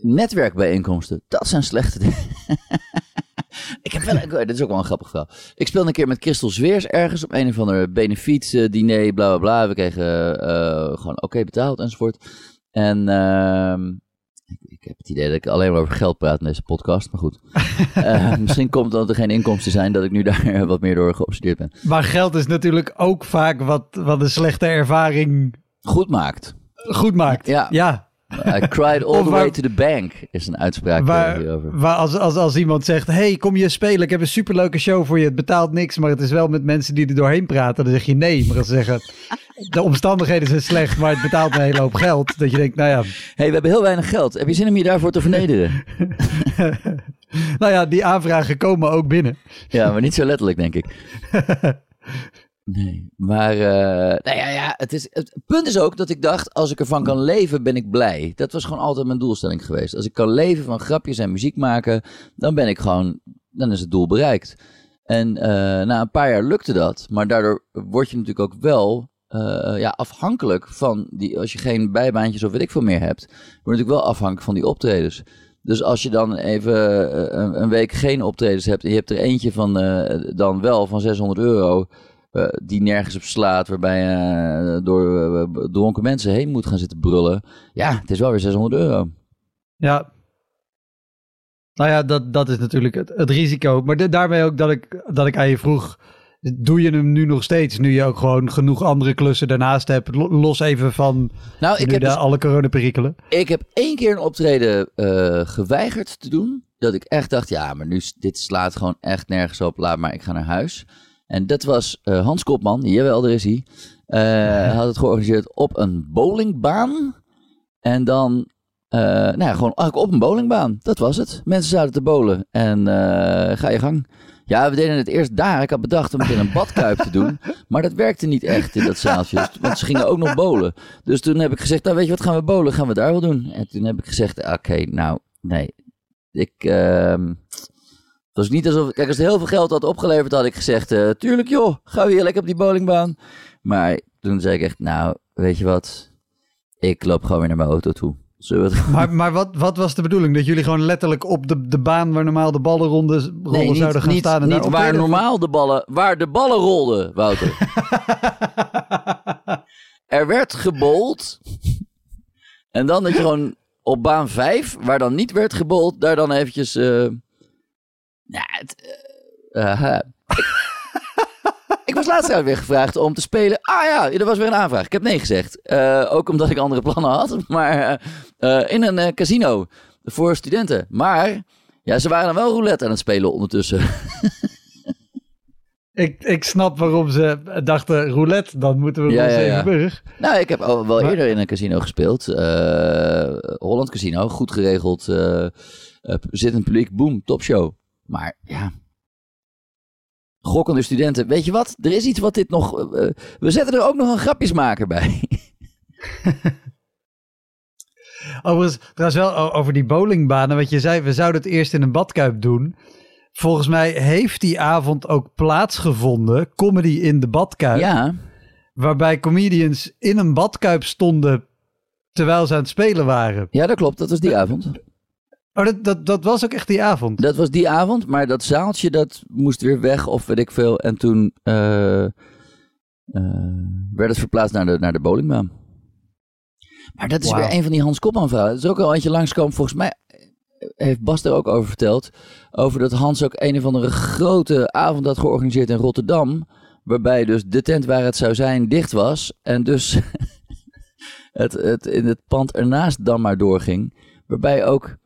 Speaker 2: Netwerkbijeenkomsten, dat zijn slechte dingen. ik heb wel, dit is ook wel een grappig verhaal. Ik speelde een keer met Christel Zweers ergens op een of ander benefiet eh, diner, bla bla bla. We kregen gewoon oké betaald enzovoort. En ehm, ik, ik heb het idee dat ik alleen maar over geld praat in deze podcast, maar goed. Eh, misschien komt omdat er geen inkomsten zijn dat ik nu daar wat meer door geobsedeerd ben.
Speaker 1: Maar geld is natuurlijk ook vaak wat, wat een slechte ervaring
Speaker 2: Goed maakt.
Speaker 1: goed maakt.
Speaker 2: Ja.
Speaker 1: ja.
Speaker 2: I cried all the
Speaker 1: waar-
Speaker 2: way to the bank, is een uitspraak eh,
Speaker 1: Waar,
Speaker 2: hierover.
Speaker 1: waar als, als, als iemand zegt, hey, kom je spelen? Ik heb een superleuke show voor je. Het betaalt niks, maar het is wel met mensen die er doorheen praten. Dan zeg je nee. Maar als ze zeggen, de omstandigheden zijn slecht, maar het betaalt een hele hoop geld. Dat je denkt, nou ja,
Speaker 2: hey, we hebben heel weinig geld. Heb je zin om je daarvoor te vernederen?
Speaker 1: nou ja, die aanvragen komen ook binnen.
Speaker 2: Ja, maar niet zo letterlijk, denk ik. Nee, maar eh, nou ja, ja, het, is, het punt is ook dat ik dacht, als ik ervan kan leven, ben ik blij. Dat was gewoon altijd mijn doelstelling geweest. Als ik kan leven van grapjes en muziek maken, dan ben ik gewoon, dan is het doel bereikt. En eh, na een paar jaar lukte dat, maar daardoor word je natuurlijk ook wel eh, ja, afhankelijk van die, als je geen bijbaantjes of weet ik veel meer hebt, word je natuurlijk wel afhankelijk van die optredens. Dus als je dan even eh, een, week geen optredens hebt en je hebt er eentje van eh, dan wel van 600 euro, die nergens op slaat, waarbij je door dronken mensen heen moet gaan zitten brullen. Ja, het is wel weer 600 euro.
Speaker 1: Ja. Nou ja, dat, dat is natuurlijk het, het risico. Maar de- daarmee ook dat ik, dat ik aan je vroeg, doe je hem nu nog steeds? Nu je ook gewoon genoeg andere klussen daarnaast hebt. Lo- Los even van
Speaker 2: Nou, ik
Speaker 1: nu
Speaker 2: heb, dus-
Speaker 1: alle coronaperikelen.
Speaker 2: ik heb één keer een optreden eh, geweigerd te doen. Dat ik echt dacht, ja, maar nu, dit slaat gewoon echt nergens op. Laat maar, ik ga naar huis. En dat was eh, Hans Kopman, jawel, daar is hij. Eh, had het georganiseerd op een bowlingbaan. En dan, eh, nou ja, gewoon op een bowlingbaan. Dat was het. Mensen zaten te bowlen. En ga je gang. Ja, we deden het eerst daar. Ik had bedacht om het in een badkuip te doen. Maar dat werkte niet echt in dat zaaltje. Want ze gingen ook nog bowlen. Dus toen heb ik gezegd, nou weet je wat, gaan we bowlen? Gaan we daar wel doen? En toen heb ik gezegd, oké, nou, nee. Ik, ehm het was niet alsof, kijk, als het heel veel geld had opgeleverd, had ik gezegd, eh, tuurlijk joh, ga weer lekker op die bowlingbaan. Maar toen zei ik echt, nou, weet je wat, ik loop gewoon weer naar mijn auto toe. Het
Speaker 1: Maar, maar wat, wat was de bedoeling? Dat jullie gewoon letterlijk op de, de baan waar normaal de ballenrondes rollen
Speaker 2: Nee, niet,
Speaker 1: zouden gaan
Speaker 2: niet,
Speaker 1: staan? En
Speaker 2: niet
Speaker 1: daar
Speaker 2: waar normaal de ballen, waar de ballen rolden, Wouter. er werd gebold. en dan dat je gewoon op baan 5, waar dan niet werd gebold, daar dan eventjes... eh ja, het, aha. Was laatst trouwens weer gevraagd om te spelen. Ah ja, er was weer een aanvraag. Ik heb nee gezegd. Eh, ook omdat ik andere plannen had. Maar eh, eh, in een casino voor studenten. Maar ja, ze waren dan wel roulette aan het spelen ondertussen.
Speaker 1: Ik, ik snap waarom ze dachten, roulette, dan moeten we
Speaker 2: Ja,
Speaker 1: naar
Speaker 2: ja. Nou, ik heb al wel
Speaker 1: Maar-
Speaker 2: eerder in een casino gespeeld. Holland Casino, goed geregeld. eh eh, zittend publiek, boom, topshow. Maar ja, gokkende studenten. Weet je wat? Er is iets wat dit nog... eh, we zetten er ook nog een grapjesmaker bij.
Speaker 1: Overigens, trouwens wel over die bowlingbanen. Wat je zei, we zouden het eerst in een badkuip doen. Volgens mij heeft die avond ook plaatsgevonden. Comedy in de badkuip.
Speaker 2: ja,
Speaker 1: waarbij comedians in een badkuip stonden terwijl ze aan het spelen waren.
Speaker 2: Ja, dat klopt. Dat was die avond.
Speaker 1: Oh, dat, dat, dat was ook echt die avond?
Speaker 2: Dat was die avond, maar dat zaaltje dat moest weer weg of weet ik veel. En toen uh, uh, werd het verplaatst naar de, naar de bowlingbaan. Maar dat is weer een van die Hans Kopman verhalen. Dat is ook al eentje langskomen. Volgens mij heeft Bas er ook over verteld. Over dat Hans ook een of andere grote avond had georganiseerd in Rotterdam. Waarbij dus de tent waar het zou zijn dicht was. En dus het, het in het pand ernaast dan maar doorging. Waarbij ook...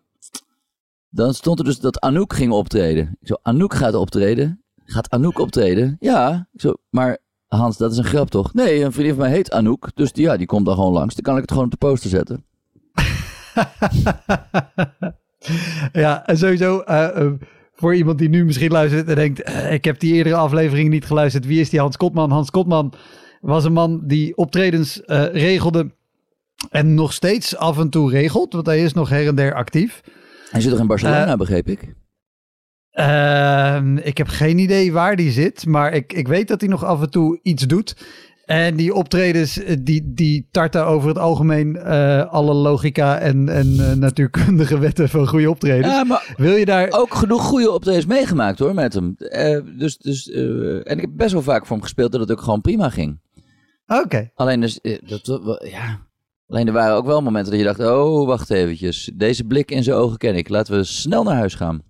Speaker 2: Dan stond er dus dat Anouk ging optreden. Ik zo, Anouk gaat optreden? Gaat Anouk optreden? Ja. Zo, maar Hans, dat is een grap toch? Nee, een vriendin van mij heet Anouk. Dus die, ja, die komt dan gewoon langs. Dan kan ik het gewoon op de poster zetten.
Speaker 1: ja, en sowieso uh, uh, voor iemand die nu misschien luistert en denkt... Uh, ik heb die eerdere aflevering niet geluisterd. Wie is die Hans Kotman? Hans Kotman was een man die optredens regelde en nog steeds af en toe regelt. Want hij is nog her en der actief.
Speaker 2: Hij zit toch in Barcelona, begreep ik?
Speaker 1: Uh, ik heb geen idee waar die zit, maar ik, ik weet dat hij nog af en toe iets doet. En die optredens, die, die tarten over het algemeen uh, alle logica en, en uh, natuurkundige wetten van goede optredens.
Speaker 2: Ja, maar
Speaker 1: Wil je daar...
Speaker 2: ook genoeg goede optredens meegemaakt hoor, met hem. Uh, dus, dus, en ik heb best wel vaak voor hem gespeeld dat het ook gewoon prima ging.
Speaker 1: Oké. Okay.
Speaker 2: Alleen, dus, dat, ja... Alleen er waren ook wel momenten dat je dacht, oh wacht eventjes, deze blik in zijn ogen ken ik. Laten we snel naar huis gaan.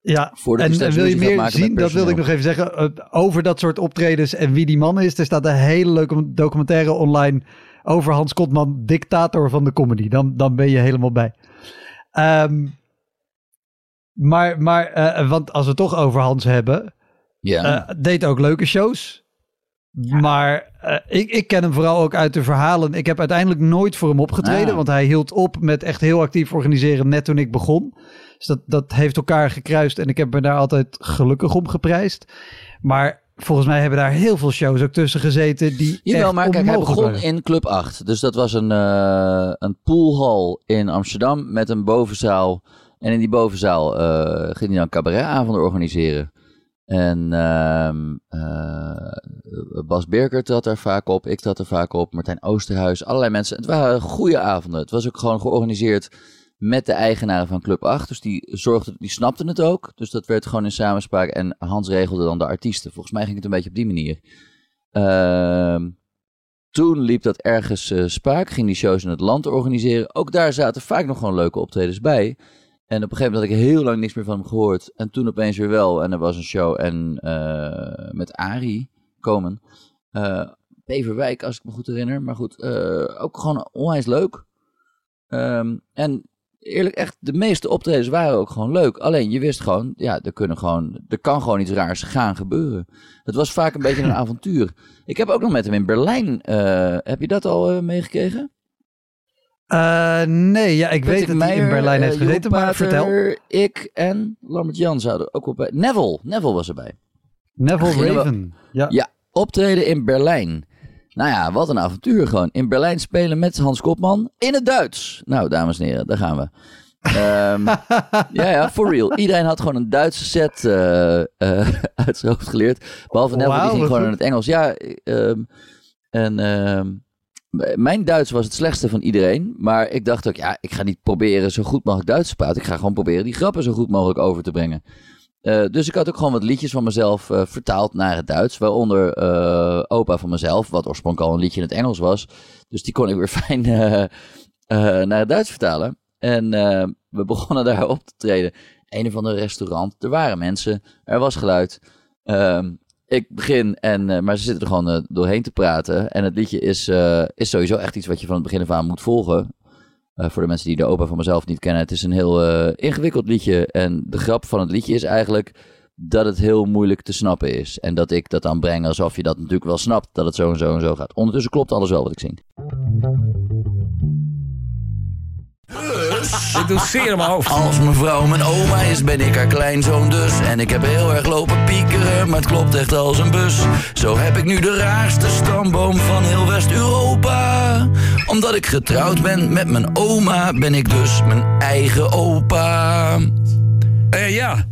Speaker 1: Ja, en, en wil je meer zien, dat wilde ik nog even zeggen, over dat soort optredens en wie die man is. Er staat een hele leuke documentaire online over Hans Kotman, dictator van de comedy. Dan, dan ben je helemaal bij. Um, maar, maar uh, want als we het toch over Hans hebben,
Speaker 2: ja.
Speaker 1: uh, deed ook leuke shows. Ja. Maar uh, ik, ik ken hem vooral ook uit de verhalen. Ik heb uiteindelijk nooit voor hem opgetreden,
Speaker 2: Ah.
Speaker 1: want hij hield op met echt heel actief organiseren net toen ik begon. Dus dat, dat heeft elkaar gekruist en ik heb me daar altijd gelukkig om geprijsd. Maar volgens mij hebben daar heel veel shows ook tussen gezeten die
Speaker 2: Jawel, maar kijk, hij begon
Speaker 1: waren.
Speaker 2: in Club 8. Dus dat was een, uh, een poolhal in Amsterdam met een bovenzaal. En in die bovenzaal uh, ging hij dan cabaretavonden organiseren. En uh, uh, Bas Birkert zat er vaak op, ik zat er vaak op, Martijn Oosterhuis, allerlei mensen. Het waren goede avonden. Het was ook gewoon georganiseerd met de eigenaren van Club 8. Dus die zorgden, die snapten het ook. Dus dat werd gewoon in samenspraak. En Hans regelde dan de artiesten. Volgens mij ging het een beetje op die manier. Uh, toen liep dat ergens uh, spaak. Ging die shows in het land organiseren. Ook daar zaten vaak nog gewoon leuke optredens bij. En op een gegeven moment had ik heel lang niks meer van hem gehoord. En toen opeens weer wel. En er was een show en, uh, met Arie komen. Uh, Beverwijk, als ik me goed herinner. Maar goed, uh, ook gewoon onwijs leuk. Um, en eerlijk, echt, de meeste optredens waren ook gewoon leuk. Alleen, je wist gewoon, ja, er, kunnen gewoon, er kan gewoon iets raars gaan gebeuren. Het was vaak een beetje een avontuur. Ik heb ook nog met hem in Berlijn, heb je dat al meegekregen?
Speaker 1: Uh, nee, ja, ik weet dat hij in Berlijn heeft gezeten, maar
Speaker 2: Pater,
Speaker 1: vertel.
Speaker 2: Ik en Lambert Jan zouden ook wel bij. Neville, Neville was erbij.
Speaker 1: Neville Raven, ja.
Speaker 2: Ja, optreden in Berlijn. Nou ja, wat een avontuur gewoon. In Berlijn spelen met Hans Kopman in het Duits. Nou, dames en heren, daar gaan we. Um, ja, ja, for real. Iedereen had gewoon een Duitse set uh, uh, uit zijn hoofd geleerd. Behalve Neville, wow, die ging gewoon goed. in het Engels. Ja, um, en um, mijn Duits was het slechtste van iedereen. Maar ik dacht ook, ja, ik ga niet proberen zo goed mogelijk Duits te praten. Ik ga gewoon proberen die grappen zo goed mogelijk over te brengen. Uh, dus ik had ook gewoon wat liedjes van mezelf uh, vertaald naar het Duits. Waaronder uh, Opa van mezelf, wat oorspronkelijk al een liedje in het Engels was. Dus die kon ik weer fijn naar het Duits vertalen. En we begonnen daar op te treden. Een of ander restaurant. Er waren mensen. Er was geluid. Um, ik begin, en, maar ze zitten er gewoon doorheen te praten. En het liedje is, is sowieso echt iets wat je van het begin af aan moet volgen. Voor de mensen die de opa van mezelf niet kennen. Het is een heel ingewikkeld liedje. En de grap van het liedje is eigenlijk dat het heel moeilijk te snappen is. En dat ik dat dan breng alsof je dat natuurlijk wel snapt. Dat het zo en zo en zo gaat. Ondertussen klopt alles wel wat ik zing.
Speaker 3: Dus, ik doe zeer in mijn hoofd.
Speaker 4: Als mevrouw mijn oma is, ben ik haar kleinzoon dus. En ik heb heel erg lopen piekeren, maar het klopt echt als een bus. Zo heb ik nu de raarste stamboom van heel West-Europa. Omdat ik getrouwd ben met mijn oma, ben ik dus mijn eigen opa.
Speaker 3: Uh, ja.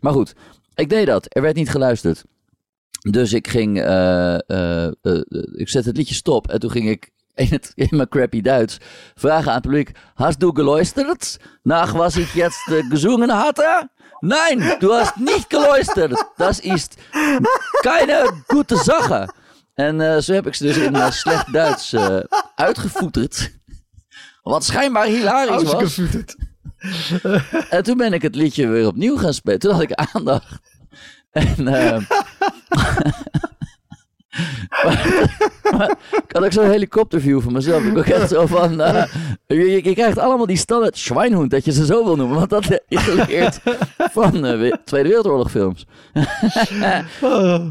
Speaker 2: Maar goed, ik deed dat. Er werd niet geluisterd. Dus ik ging, eh, eh, eh, ik zette het liedje stop en toen ging ik in, het, in mijn crappy Duits vragen aan het publiek: Hast du geluisterd nach was ich jetzt gesungen hatte? Nein, du hast nicht geluisterd. Das ist keine gute Sache. En zo heb ik ze dus in slecht Duits uitgevoeterd. Wat schijnbaar hilarisch was. En toen ben ik het liedje weer opnieuw gaan spelen. Toen had ik aandacht. En, ik had ook zo'n helikopterview van mezelf. Ik ook echt zo van... eh, je, krijgt allemaal die standaard Schweinhund, dat je ze zo wil noemen. Want dat je geleerd van eh, we- Tweede Wereldoorlog films.
Speaker 1: Oh.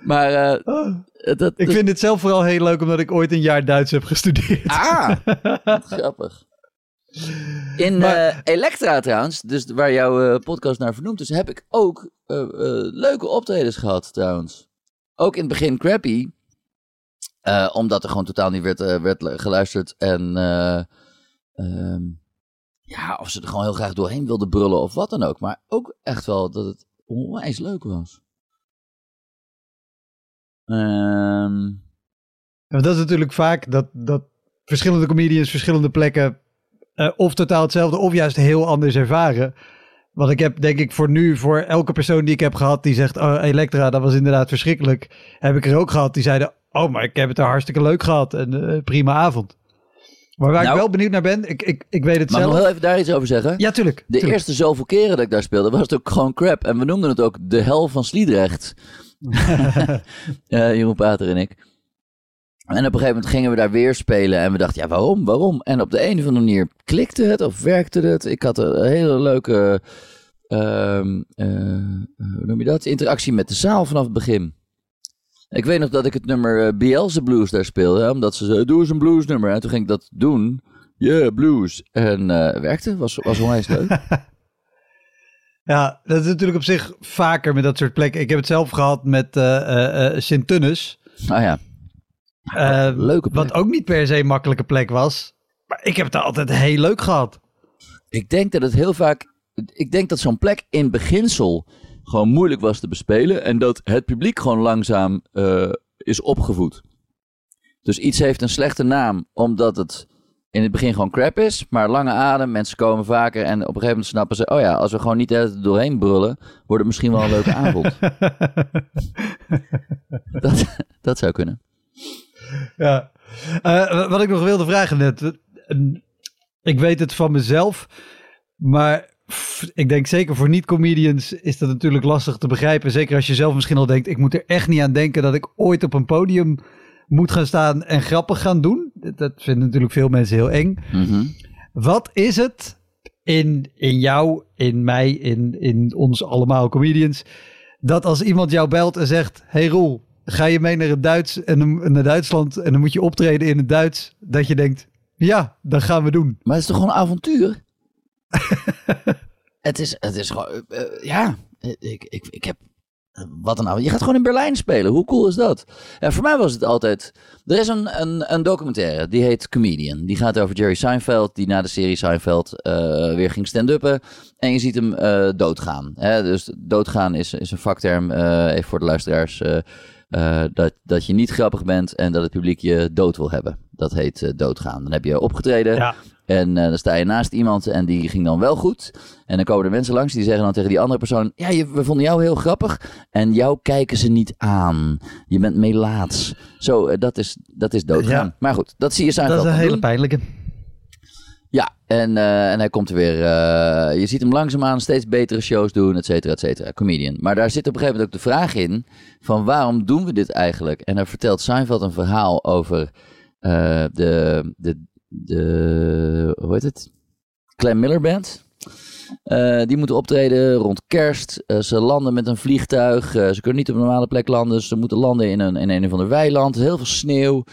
Speaker 2: Maar eh, dat...
Speaker 1: Ik vind het zelf vooral heel leuk omdat ik ooit een jaar Duits heb gestudeerd.
Speaker 2: Ah, grappig. In
Speaker 1: Maar-
Speaker 2: eh, Elektra trouwens, dus waar jouw eh, podcast naar vernoemd is, heb ik ook eh, leuke optredens gehad trouwens. Ook in het begin crappy, omdat er gewoon totaal niet werd, werd geluisterd. En eh, ehm, ja, of ze er gewoon heel graag doorheen wilden brullen of wat dan ook. Maar ook echt wel dat het onwijs leuk was. Ehm
Speaker 1: dat is natuurlijk vaak dat, dat verschillende comedians verschillende plekken eh, of totaal hetzelfde of juist heel anders ervaren. Want ik heb denk ik voor nu, voor elke persoon die ik heb gehad die zegt, oh Elektra, dat was inderdaad verschrikkelijk. Heb ik er ook gehad die zeiden, oh maar ik heb het er hartstikke leuk gehad en eh, prima avond. Maar waar
Speaker 2: Nou-
Speaker 1: ik wel benieuwd naar ben, ik, ik, ik weet het
Speaker 2: mag ik
Speaker 1: zelf.
Speaker 2: nog heel even daar iets over zeggen?
Speaker 1: Ja, tuurlijk.
Speaker 2: De
Speaker 1: tuurlijk.
Speaker 2: eerste zoveel keren dat ik daar speelde, was het ook gewoon crap. En we noemden het ook de hel van Sliedrecht. Eh, Jeroen Pater en ik. En op een gegeven moment gingen we daar weer spelen. En we dachten, ja, waarom? Waarom? En op de een of andere manier klikte het of werkte het. Ik had een hele leuke, ehm, eh, hoe noem je dat? Interactie met de zaal vanaf het begin. Ik weet nog dat ik het nummer uh, Bielse Blues daar speelde. hè, Omdat ze zeiden, doe eens een bluesnummer. En toen ging ik dat doen. Yeah, blues. En eh werkte. Was, was onwijs leuk.
Speaker 1: Ja, dat is natuurlijk op zich vaker met dat soort plekken. Ik heb het zelf gehad met eh eh, eh, Sint-Tunis.
Speaker 2: Nou ja,
Speaker 1: Eh,
Speaker 2: leuke plek.
Speaker 1: Wat ook niet per se een makkelijke plek was. Maar ik heb het altijd heel leuk gehad.
Speaker 2: Ik denk dat het heel vaak. Ik denk dat zo'n plek in beginsel gewoon moeilijk was te bespelen. En dat het publiek gewoon langzaam eh, is opgevoed. Dus iets heeft een slechte naam omdat het in het begin gewoon crap is. Maar lange adem, mensen komen vaker. En op een gegeven moment snappen ze: oh ja, als we gewoon niet tijd doorheen brullen, wordt het misschien wel een leuke avond. dat, dat zou kunnen.
Speaker 1: ja. Eh, wat ik nog wilde vragen net. eh, Ik weet het van mezelf. Maar ik denk zeker voor niet-comedians is dat natuurlijk lastig te begrijpen. Zeker als je zelf misschien al denkt, ik moet er echt niet aan denken dat ik ooit op een podium moet gaan staan en grappig gaan doen. Dat- Dat vinden natuurlijk veel mensen heel eng.
Speaker 2: Mhm.
Speaker 1: Wat is het in, in jou, in mij, in, in ons allemaal comedians, dat als iemand jou belt en zegt, hey Roel, ga je mee naar, het Duits en dan, naar Duitsland en dan moet je optreden in het Duits, dat je denkt, ja, dat gaan we doen.
Speaker 2: Maar het is toch gewoon een avontuur? het, is, het is gewoon, eh, eh, ja, ik, ik, ik heb, wat een avond. Je gaat gewoon in Berlijn spelen, hoe cool is dat? En voor mij was het altijd, er is een, een, een documentaire, die heet Comedian. Die gaat over Jerry Seinfeld, die na de serie Seinfeld eh, weer ging stand-uppen. En je ziet hem doodgaan. Hè? Dus doodgaan is, is een vakterm, even voor de luisteraars, eh, dat, dat je niet grappig bent en dat het publiek je dood wil hebben. Dat heet eh, doodgaan. Dan heb je opgetreden,
Speaker 1: Ja.
Speaker 2: en eh, dan sta je naast iemand en die ging dan wel goed. En dan komen er mensen langs die zeggen dan tegen die andere persoon... Ja, je, we vonden jou heel grappig. En jou kijken ze niet aan. Je bent melaats. Zo, dat, is, dat is doodgaan.
Speaker 1: Ja.
Speaker 2: Maar goed, dat zie je
Speaker 1: Dat
Speaker 2: Seinfeld
Speaker 1: is een hele
Speaker 2: doen.
Speaker 1: pijnlijke.
Speaker 2: En, eh, en hij komt er weer... eh, je ziet hem langzaamaan steeds betere shows doen, et cetera, et cetera. Comedian. Maar daar zit op een gegeven moment ook de vraag in... van waarom doen we dit eigenlijk? En daar vertelt Seinfeld een verhaal over eh, de, de, de... Hoe heet het? Clem Miller Band. Eh, die moeten optreden rond kerst. Eh, ze landen met een vliegtuig. Eh, ze kunnen niet op een normale plek landen. Ze moeten landen in een, in een of ander weiland. Heel veel sneeuw.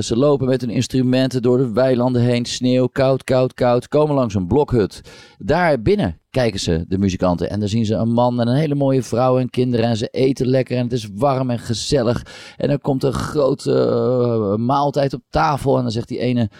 Speaker 2: Ze lopen met hun instrumenten door de weilanden heen. Sneeuw, koud, koud, koud. Komen langs een blokhut. Daar binnen kijken ze, de muzikanten. En dan zien ze een man en een hele mooie vrouw en kinderen. En ze eten lekker en het is warm en gezellig. En dan komt een grote maaltijd op tafel. En dan zegt die ene...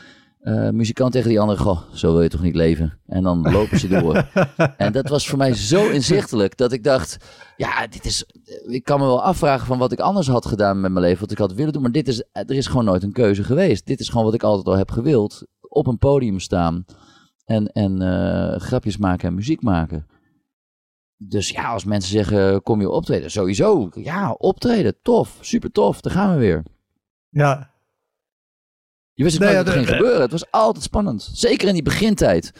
Speaker 2: eh, muzikant tegen die andere, goh, zo wil je toch niet leven? En dan lopen ze door. en dat was voor mij zo inzichtelijk dat ik dacht, ja, dit is, ik kan me wel afvragen van wat ik anders had gedaan met mijn leven, wat ik had willen doen, maar dit is, er is gewoon nooit een keuze geweest. Dit is gewoon wat ik altijd al heb gewild, op een podium staan en, en eh, grapjes maken en muziek maken. Dus ja, als mensen zeggen, kom je optreden? Sowieso, ja, optreden, tof, super tof, daar gaan we weer.
Speaker 1: Ja,
Speaker 2: Je wist
Speaker 1: Nee, ja,
Speaker 2: wat er
Speaker 1: de-
Speaker 2: ging gebeuren. Het was altijd spannend. Zeker in die begintijd.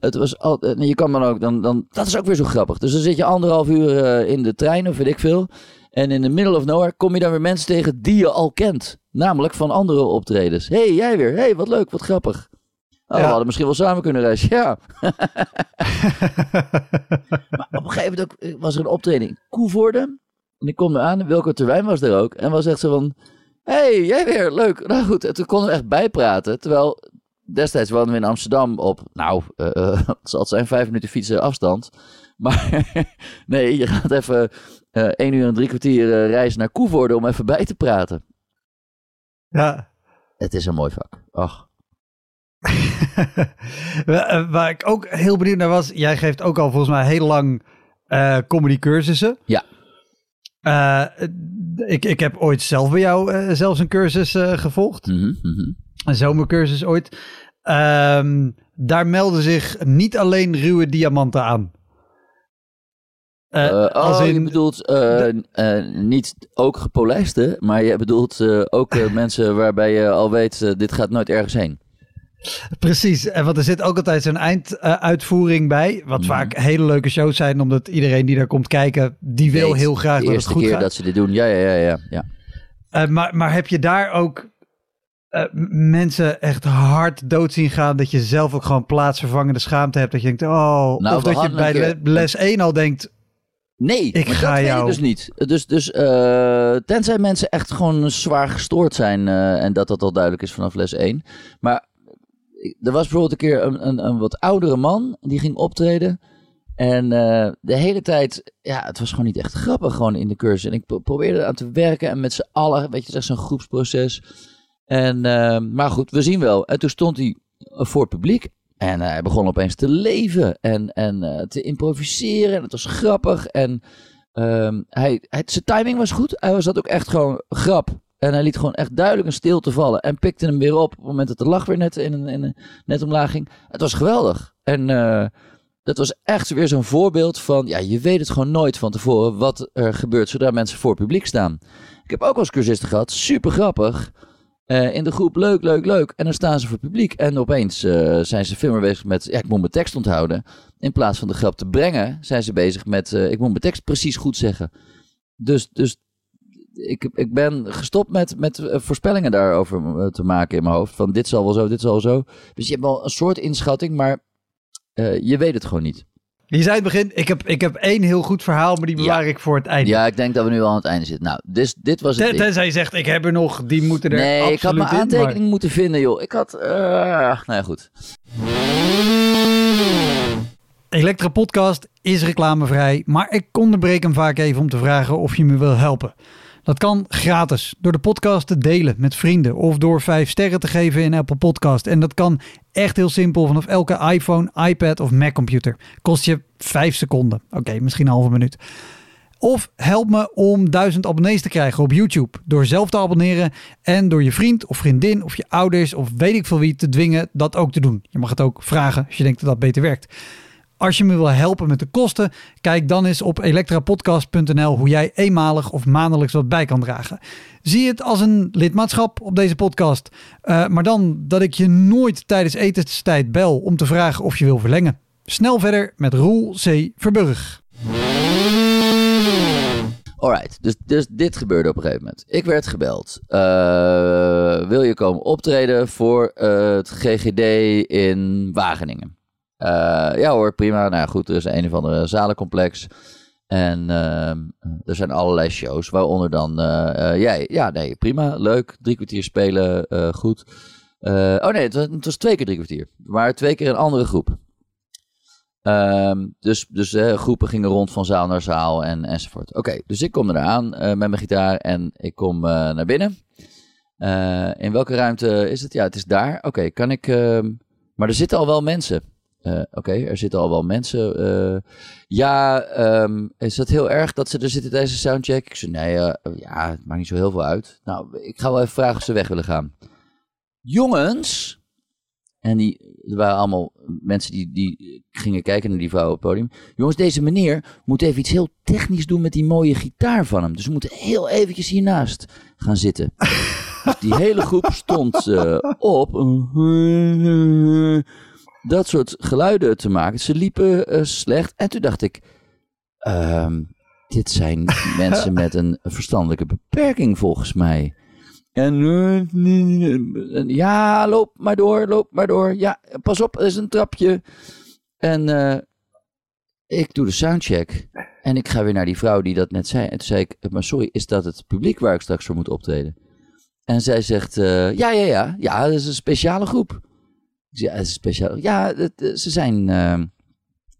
Speaker 2: Het was altijd, je kan dan ook, dan, dan, dat is ook weer zo grappig. Dus dan zit je anderhalf uur eh, in de trein of weet ik veel. En in the middle of nowhere kom je dan weer mensen tegen die je al kent. Namelijk van andere optredens. Hé, hey, jij weer. Hé, hey, wat leuk, wat grappig. Oh,
Speaker 1: Ja.
Speaker 2: We hadden misschien wel samen kunnen reizen. Ja. maar op een gegeven moment ook, eh, was er een optreden in Koevoorde. En ik kom eraan. Wilco Terwijn was er ook. En was echt zo van... Hey, jij weer. Leuk. Nou goed. En toen konden we echt bijpraten. Terwijl destijds woonden we in Amsterdam op... Nou, eh, eh, het zal zijn vijf minuten fietsen afstand. Maar nee, je gaat even eh één uur en drie kwartier reizen naar Koevoorde om even bij te praten.
Speaker 1: ja.
Speaker 2: Het is een mooi vak. Ach.
Speaker 1: Wa- Waar ik ook heel benieuwd naar was, jij geeft ook al volgens mij heel lang comedy cursussen.
Speaker 2: Ja.
Speaker 1: Eh, ik, ik heb ooit zelf bij jou eh, zelfs een cursus eh, gevolgd.
Speaker 2: Mhm, mhm.
Speaker 1: Een zomercursus ooit. Ehm, daar melden zich niet alleen ruwe diamanten aan. Als
Speaker 2: oh,
Speaker 1: in,
Speaker 2: je bedoelt niet ook gepolijste, maar je bedoelt ook mensen waarbij je al weet, dit gaat nooit ergens heen.
Speaker 1: Precies, en want er zit ook altijd zo'n einduitvoering bij. Wat
Speaker 2: Mhm.
Speaker 1: vaak hele leuke shows zijn, omdat iedereen die daar komt kijken, die wil heel graag dat het
Speaker 2: eerste
Speaker 1: goed
Speaker 2: keer
Speaker 1: gaat.
Speaker 2: dat ze dit doen, ja, ja, ja, ja. ja.
Speaker 1: Eh, maar, maar heb je daar ook eh, mensen echt hard dood zien gaan, dat je zelf ook gewoon plaatsvervangende schaamte hebt, dat je denkt, oh,
Speaker 2: Nou,
Speaker 1: of dat je bij
Speaker 2: keer-
Speaker 1: les 1 al denkt,
Speaker 2: Nee,
Speaker 1: Ik ga
Speaker 2: dat
Speaker 1: jou-
Speaker 2: dus niet. Dus, dus eh, tenzij mensen echt gewoon zwaar gestoord zijn eh, en dat dat al duidelijk is vanaf les 1. Maar er was bijvoorbeeld een keer een, een, een wat oudere man die ging optreden. En eh, de hele tijd, ja, het was gewoon niet echt grappig gewoon in de cursus. En ik pro- probeerde eraan te werken en met z'n allen, weet je, echt zo'n groepsproces. En, eh, maar goed, we zien wel. En toen stond hij voor het publiek. En eh, hij begon opeens te leven en, en eh, te improviseren. En het was grappig. En ehm, hij, hij, zijn timing was goed. Hij was dat ook echt gewoon grap. En hij liet gewoon echt duidelijk een stilte vallen. En pikte hem weer op op het moment dat de lach weer net, in in net omlaag ging. Het was geweldig. En eh, dat was echt weer zo'n voorbeeld van... Ja, je weet het gewoon nooit van tevoren wat er gebeurt zodra mensen voor publiek staan. Ik heb ook eens cursisten gehad. Super grappig. Eh, in de groep leuk, leuk, leuk. En dan staan ze voor publiek. En opeens eh, zijn ze veel meer bezig met... Ja, ik moet mijn tekst onthouden. In plaats van de grap te brengen... zijn ze bezig met... ik moet mijn tekst precies goed zeggen. Dus, dus ik, ik ben gestopt met, met eh, voorspellingen daarover eh, te maken in mijn hoofd. Van dit zal wel zo, dit zal wel zo. Dus je hebt wel een soort inschatting, maar eh, je weet het gewoon niet.
Speaker 1: je zei het begin, ik heb, ik heb één heel goed verhaal, maar die
Speaker 2: Ja.
Speaker 1: bewaar ik voor het einde.
Speaker 2: Ja, ik denk dat we nu al aan het einde zitten. Nou, dit, dit was het
Speaker 1: Ten-. Tenzij je zegt, ik heb er nog, die moeten er
Speaker 2: Nee,
Speaker 1: absoluut
Speaker 2: ik had mijn
Speaker 1: in, maar-
Speaker 2: aantekening moeten vinden, joh. Ik had... eh nou ja, goed.
Speaker 1: Elektra Podcast is reclamevrij, maar ik onderbreek hem vaak even om te vragen of je me wil helpen. Dat kan gratis, door de podcast te delen met vrienden of door 5 sterren te geven in Apple Podcast. En dat kan echt heel simpel vanaf elke iPhone, iPad of Mac computer. Kost je 5 seconden. Oké, misschien een halve minuut. Of help me om 1000 abonnees te krijgen op YouTube. Door zelf te abonneren en door je vriend of vriendin of je ouders of weet ik veel wie te dwingen dat ook te doen. Je mag het ook vragen als je denkt dat dat beter werkt. Als je me wil helpen met de kosten, kijk dan eens op elektrapodcast.nl hoe jij eenmalig of maandelijks wat bij kan dragen. Zie het als een lidmaatschap op deze podcast, Eh, maar dan dat ik je nooit tijdens etenstijd bel om te vragen of je wil verlengen. Snel verder met Roel C. Verburg.
Speaker 2: Alright, dus, dus dit gebeurde op een gegeven moment. Ik werd gebeld. Eh, wil je komen optreden voor eh, het GGD in Wageningen? Eh, ja hoor, prima. Nou goed, er is een of andere zalencomplex. En ehm, er zijn allerlei shows, waaronder dan eh, eh, jij. Ja, nee, prima, leuk. Drie kwartier spelen, goed. Oh nee, het was, het was twee keer drie kwartier. Maar twee keer een andere groep. Ehm, dus dus groepen gingen rond van zaal naar zaal en, enzovoort. Oké, dus ik kom eraan eh, met mijn gitaar en ik kom naar binnen. In welke ruimte is het? Ja, het is daar. Oké, kan ik... ehm, maar er zitten al wel mensen. Eh, Oké, er zitten al wel mensen. Eh, ja, ehm, is het heel erg dat ze er zitten tijdens de soundcheck? Ik zei, nee, eh, ja, het maakt niet zo heel veel uit. Nou, ik ga wel even vragen of ze weg willen gaan. Jongens... En die, er waren allemaal mensen die, die gingen kijken naar die vrouw op het podium. Jongens, deze meneer moet even iets heel technisch doen met die mooie gitaar van hem. Dus we moeten heel eventjes hiernaast gaan zitten. Dus die hele groep stond op. dat soort geluiden te maken. Ze liepen eh, slecht. En toen dacht ik... ehm, dit zijn mensen met een verstandelijke beperking volgens mij. En eh, ja, loop maar door, loop maar door. Ja, pas op, er is een trapje. En eh, ik doe de soundcheck. En ik ga weer naar die vrouw die dat net zei. En toen zei ik, maar sorry, is dat het publiek waar ik straks voor moet optreden? En zij zegt, ja, ja, ja, ja, dat is een speciale groep. Ja, het is een speciale. Ja, het, eh, ze zijn, eh,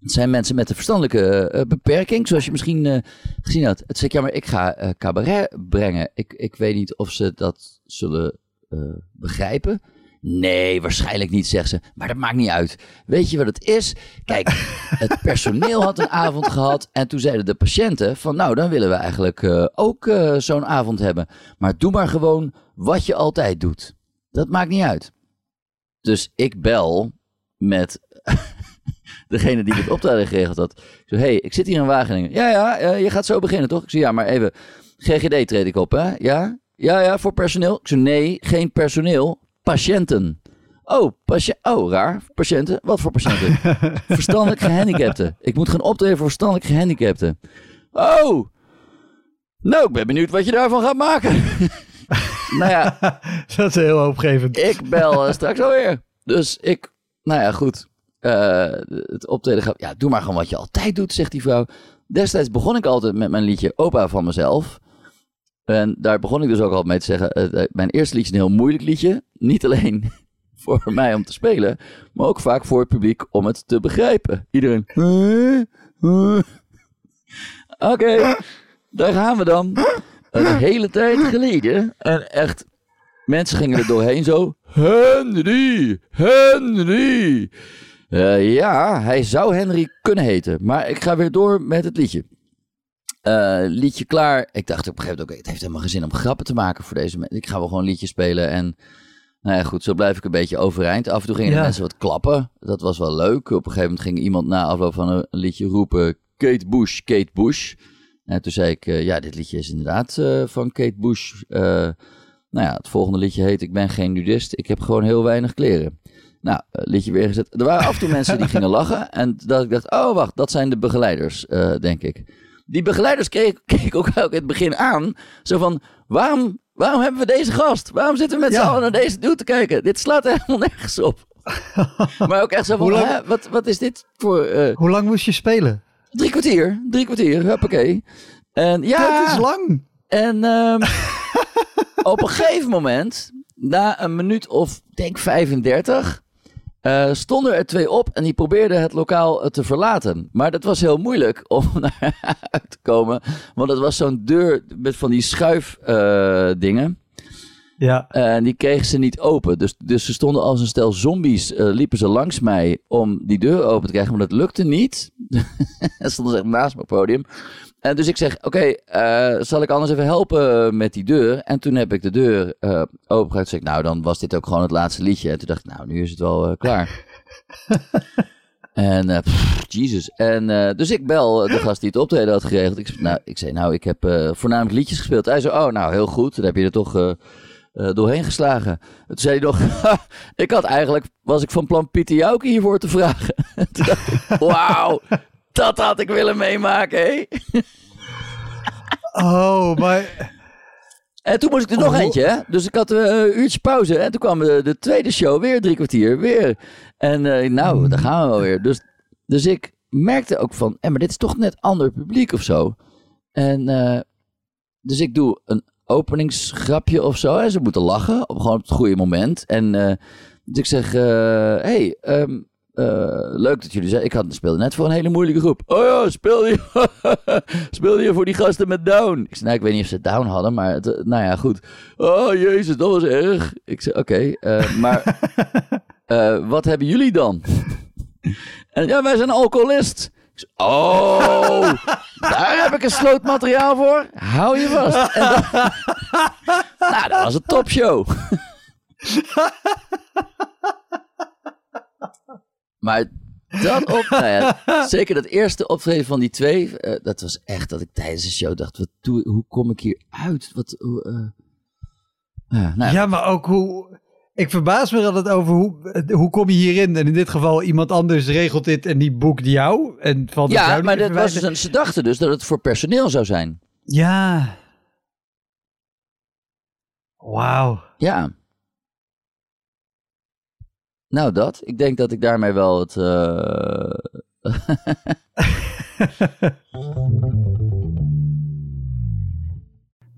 Speaker 2: het zijn mensen met een verstandelijke eh, beperking, zoals je misschien eh, gezien had. Het zeg ik, ja, maar ik ga cabaret brengen. Ik, ik weet niet of ze dat zullen begrijpen. Nee, waarschijnlijk niet, zegt ze. Maar dat maakt niet uit. Weet je wat het is? Kijk, het personeel had een avond gehad. En toen zeiden de patiënten van... nou, dan willen we eigenlijk ook zo'n avond hebben. Maar doe maar gewoon wat je altijd doet. Dat maakt niet uit. Dus ik bel met degene die het optreden geregeld had. Ik zei, hey, ik zit hier in Wageningen. Ja, ja, je gaat zo beginnen, toch? Ik zei, ja, maar even... GGD treed ik op, hè? Ja? Ja, ja, voor personeel. Ik zei, nee, geen personeel. Patiënten. Oh, patiënt. Oh, raar. Patiënten? Wat voor patiënten? verstandelijk gehandicapten. Ik moet gaan optreden voor verstandelijk gehandicapten. Oh! Nou, ik ben benieuwd wat je daarvan gaat maken. nou ja,
Speaker 1: Dat is heel hoopgevend.
Speaker 2: ik bel eh, straks alweer. Dus ik, nou ja, goed. Eh, het optreden gaat. Ja, doe maar gewoon wat je altijd doet, zegt die vrouw. Destijds begon ik altijd met mijn liedje Opa van mezelf. En daar begon ik dus ook al mee te zeggen. eh, mijn eerste liedje is een heel moeilijk liedje. Niet alleen voor mij om te spelen, maar ook vaak voor het publiek om het te begrijpen. Iedereen. Oké, daar gaan we dan. Een hele tijd geleden. En echt, mensen gingen er doorheen zo. Henry, Henry. Eh, ja, hij zou Henry kunnen heten. Maar ik ga weer door met het liedje. Eh, liedje klaar. Ik dacht op een gegeven moment ook, het heeft helemaal geen zin om grappen te maken voor deze mensen. Ik ga wel gewoon een liedje spelen en... Nou ja, goed, zo blijf ik een beetje overeind. Af en toe gingen de mensen wat klappen. Dat was wel leuk. Op een gegeven moment ging iemand na afloop van een liedje roepen... Kate Bush, Kate Bush. En toen zei ik, eh, ja, dit liedje is inderdaad eh, van Kate Bush. Eh, nou ja, het volgende liedje heet Ik ben geen nudist, ik heb gewoon heel weinig kleren. Nou, liedje weer gezet. Er waren af en toe mensen die gingen lachen. En dat ik dacht, oh wacht, dat zijn de begeleiders, denk ik. Die begeleiders keek, keek ook, ook in het begin aan. Zo van, waarom, waarom hebben we deze gast? Waarom zitten we met z'n allen naar deze dude te kijken? Dit slaat helemaal nergens op. maar ook echt zo van,
Speaker 1: lang-
Speaker 2: wat, wat is dit voor...
Speaker 1: Hoe lang moest je spelen?
Speaker 2: Drie kwartier, drie kwartier, huppakee. En ja,
Speaker 1: Dat is lang.
Speaker 2: en ehm, op een gegeven moment, na een minuut of denk 35, eh, stonden er twee op en die probeerden het lokaal eh, te verlaten. Maar dat was heel moeilijk om naar uit te komen, want het was zo'n deur met van die schuifdingen.
Speaker 1: Ja.
Speaker 2: En die kregen ze niet open. Dus, dus ze stonden als een stel zombies, eh, liepen ze langs mij om die deur open te krijgen. Maar dat lukte niet. en stonden ze echt naast mijn podium. En dus ik zeg, oké, eh, zal ik anders even helpen met die deur? En toen heb ik de deur eh opengehaald. Zeg ik, nou, dan was dit ook gewoon het laatste liedje. En toen dacht ik, nou, nu is het wel eh, klaar. en, eh pff, Jesus. En eh, dus ik bel de gast die het optreden had geregeld. Ik, zeg, nou, ik zei, nou, ik heb eh, voornamelijk liedjes gespeeld. Hij zei, oh, nou, heel goed. Dan heb je er toch... eh, eh, doorheen geslagen. Toen zei hij nog, ik had eigenlijk, was ik van plan Pieter Jouke hiervoor te vragen. Toen dacht ik, wauw, dat had ik willen meemaken, hé.
Speaker 1: Oh, maar...
Speaker 2: En toen moest ik er nog
Speaker 1: Oh.
Speaker 2: eentje, hè. Dus ik had eh, een uurtje pauze. En toen kwam de, de tweede show, weer drie kwartier, weer. En eh, nou, daar gaan we wel weer. Dus, dus ik merkte ook van, eh, maar dit is toch net ander publiek of zo. En eh, dus ik doe een openingsgrapje of zo. En ze moeten lachen, op, gewoon op het goede moment. En eh, dus ik zeg, eh, hey, ehm, eh, leuk dat jullie zeggen. Ik had, speelde net voor een hele moeilijke groep. Oh ja, speelde je, speelde je voor die gasten met Down? Ik zei, nou, ik weet niet of ze Down hadden, maar het, nou ja, goed. Oh jezus, dat was erg. Ik zei, oké, maar wat hebben jullie dan? en ja, wij zijn alcoholist. Oh, daar heb ik een sloot materiaal voor. Hou je vast. Dan- nou, dat was een topshow. Maar dat op, nou ja, zeker dat eerste optreden van die twee, eh, dat was echt dat ik tijdens de show dacht, wat doe, hoe kom ik hier uit? Wat, eh, ja, nou,
Speaker 1: Ja, maar ook hoe... Ik verbaas me altijd over hoe, hoe kom je hierin? En in dit geval iemand anders regelt dit en die boekt jou. En valt
Speaker 2: ja,
Speaker 1: jou
Speaker 2: maar dat was dus een, ze dachten dus dat het voor personeel zou zijn.
Speaker 1: Ja. Wauw.
Speaker 2: Ja. Nou, dat. Ik denk dat ik daarmee wel het. eh,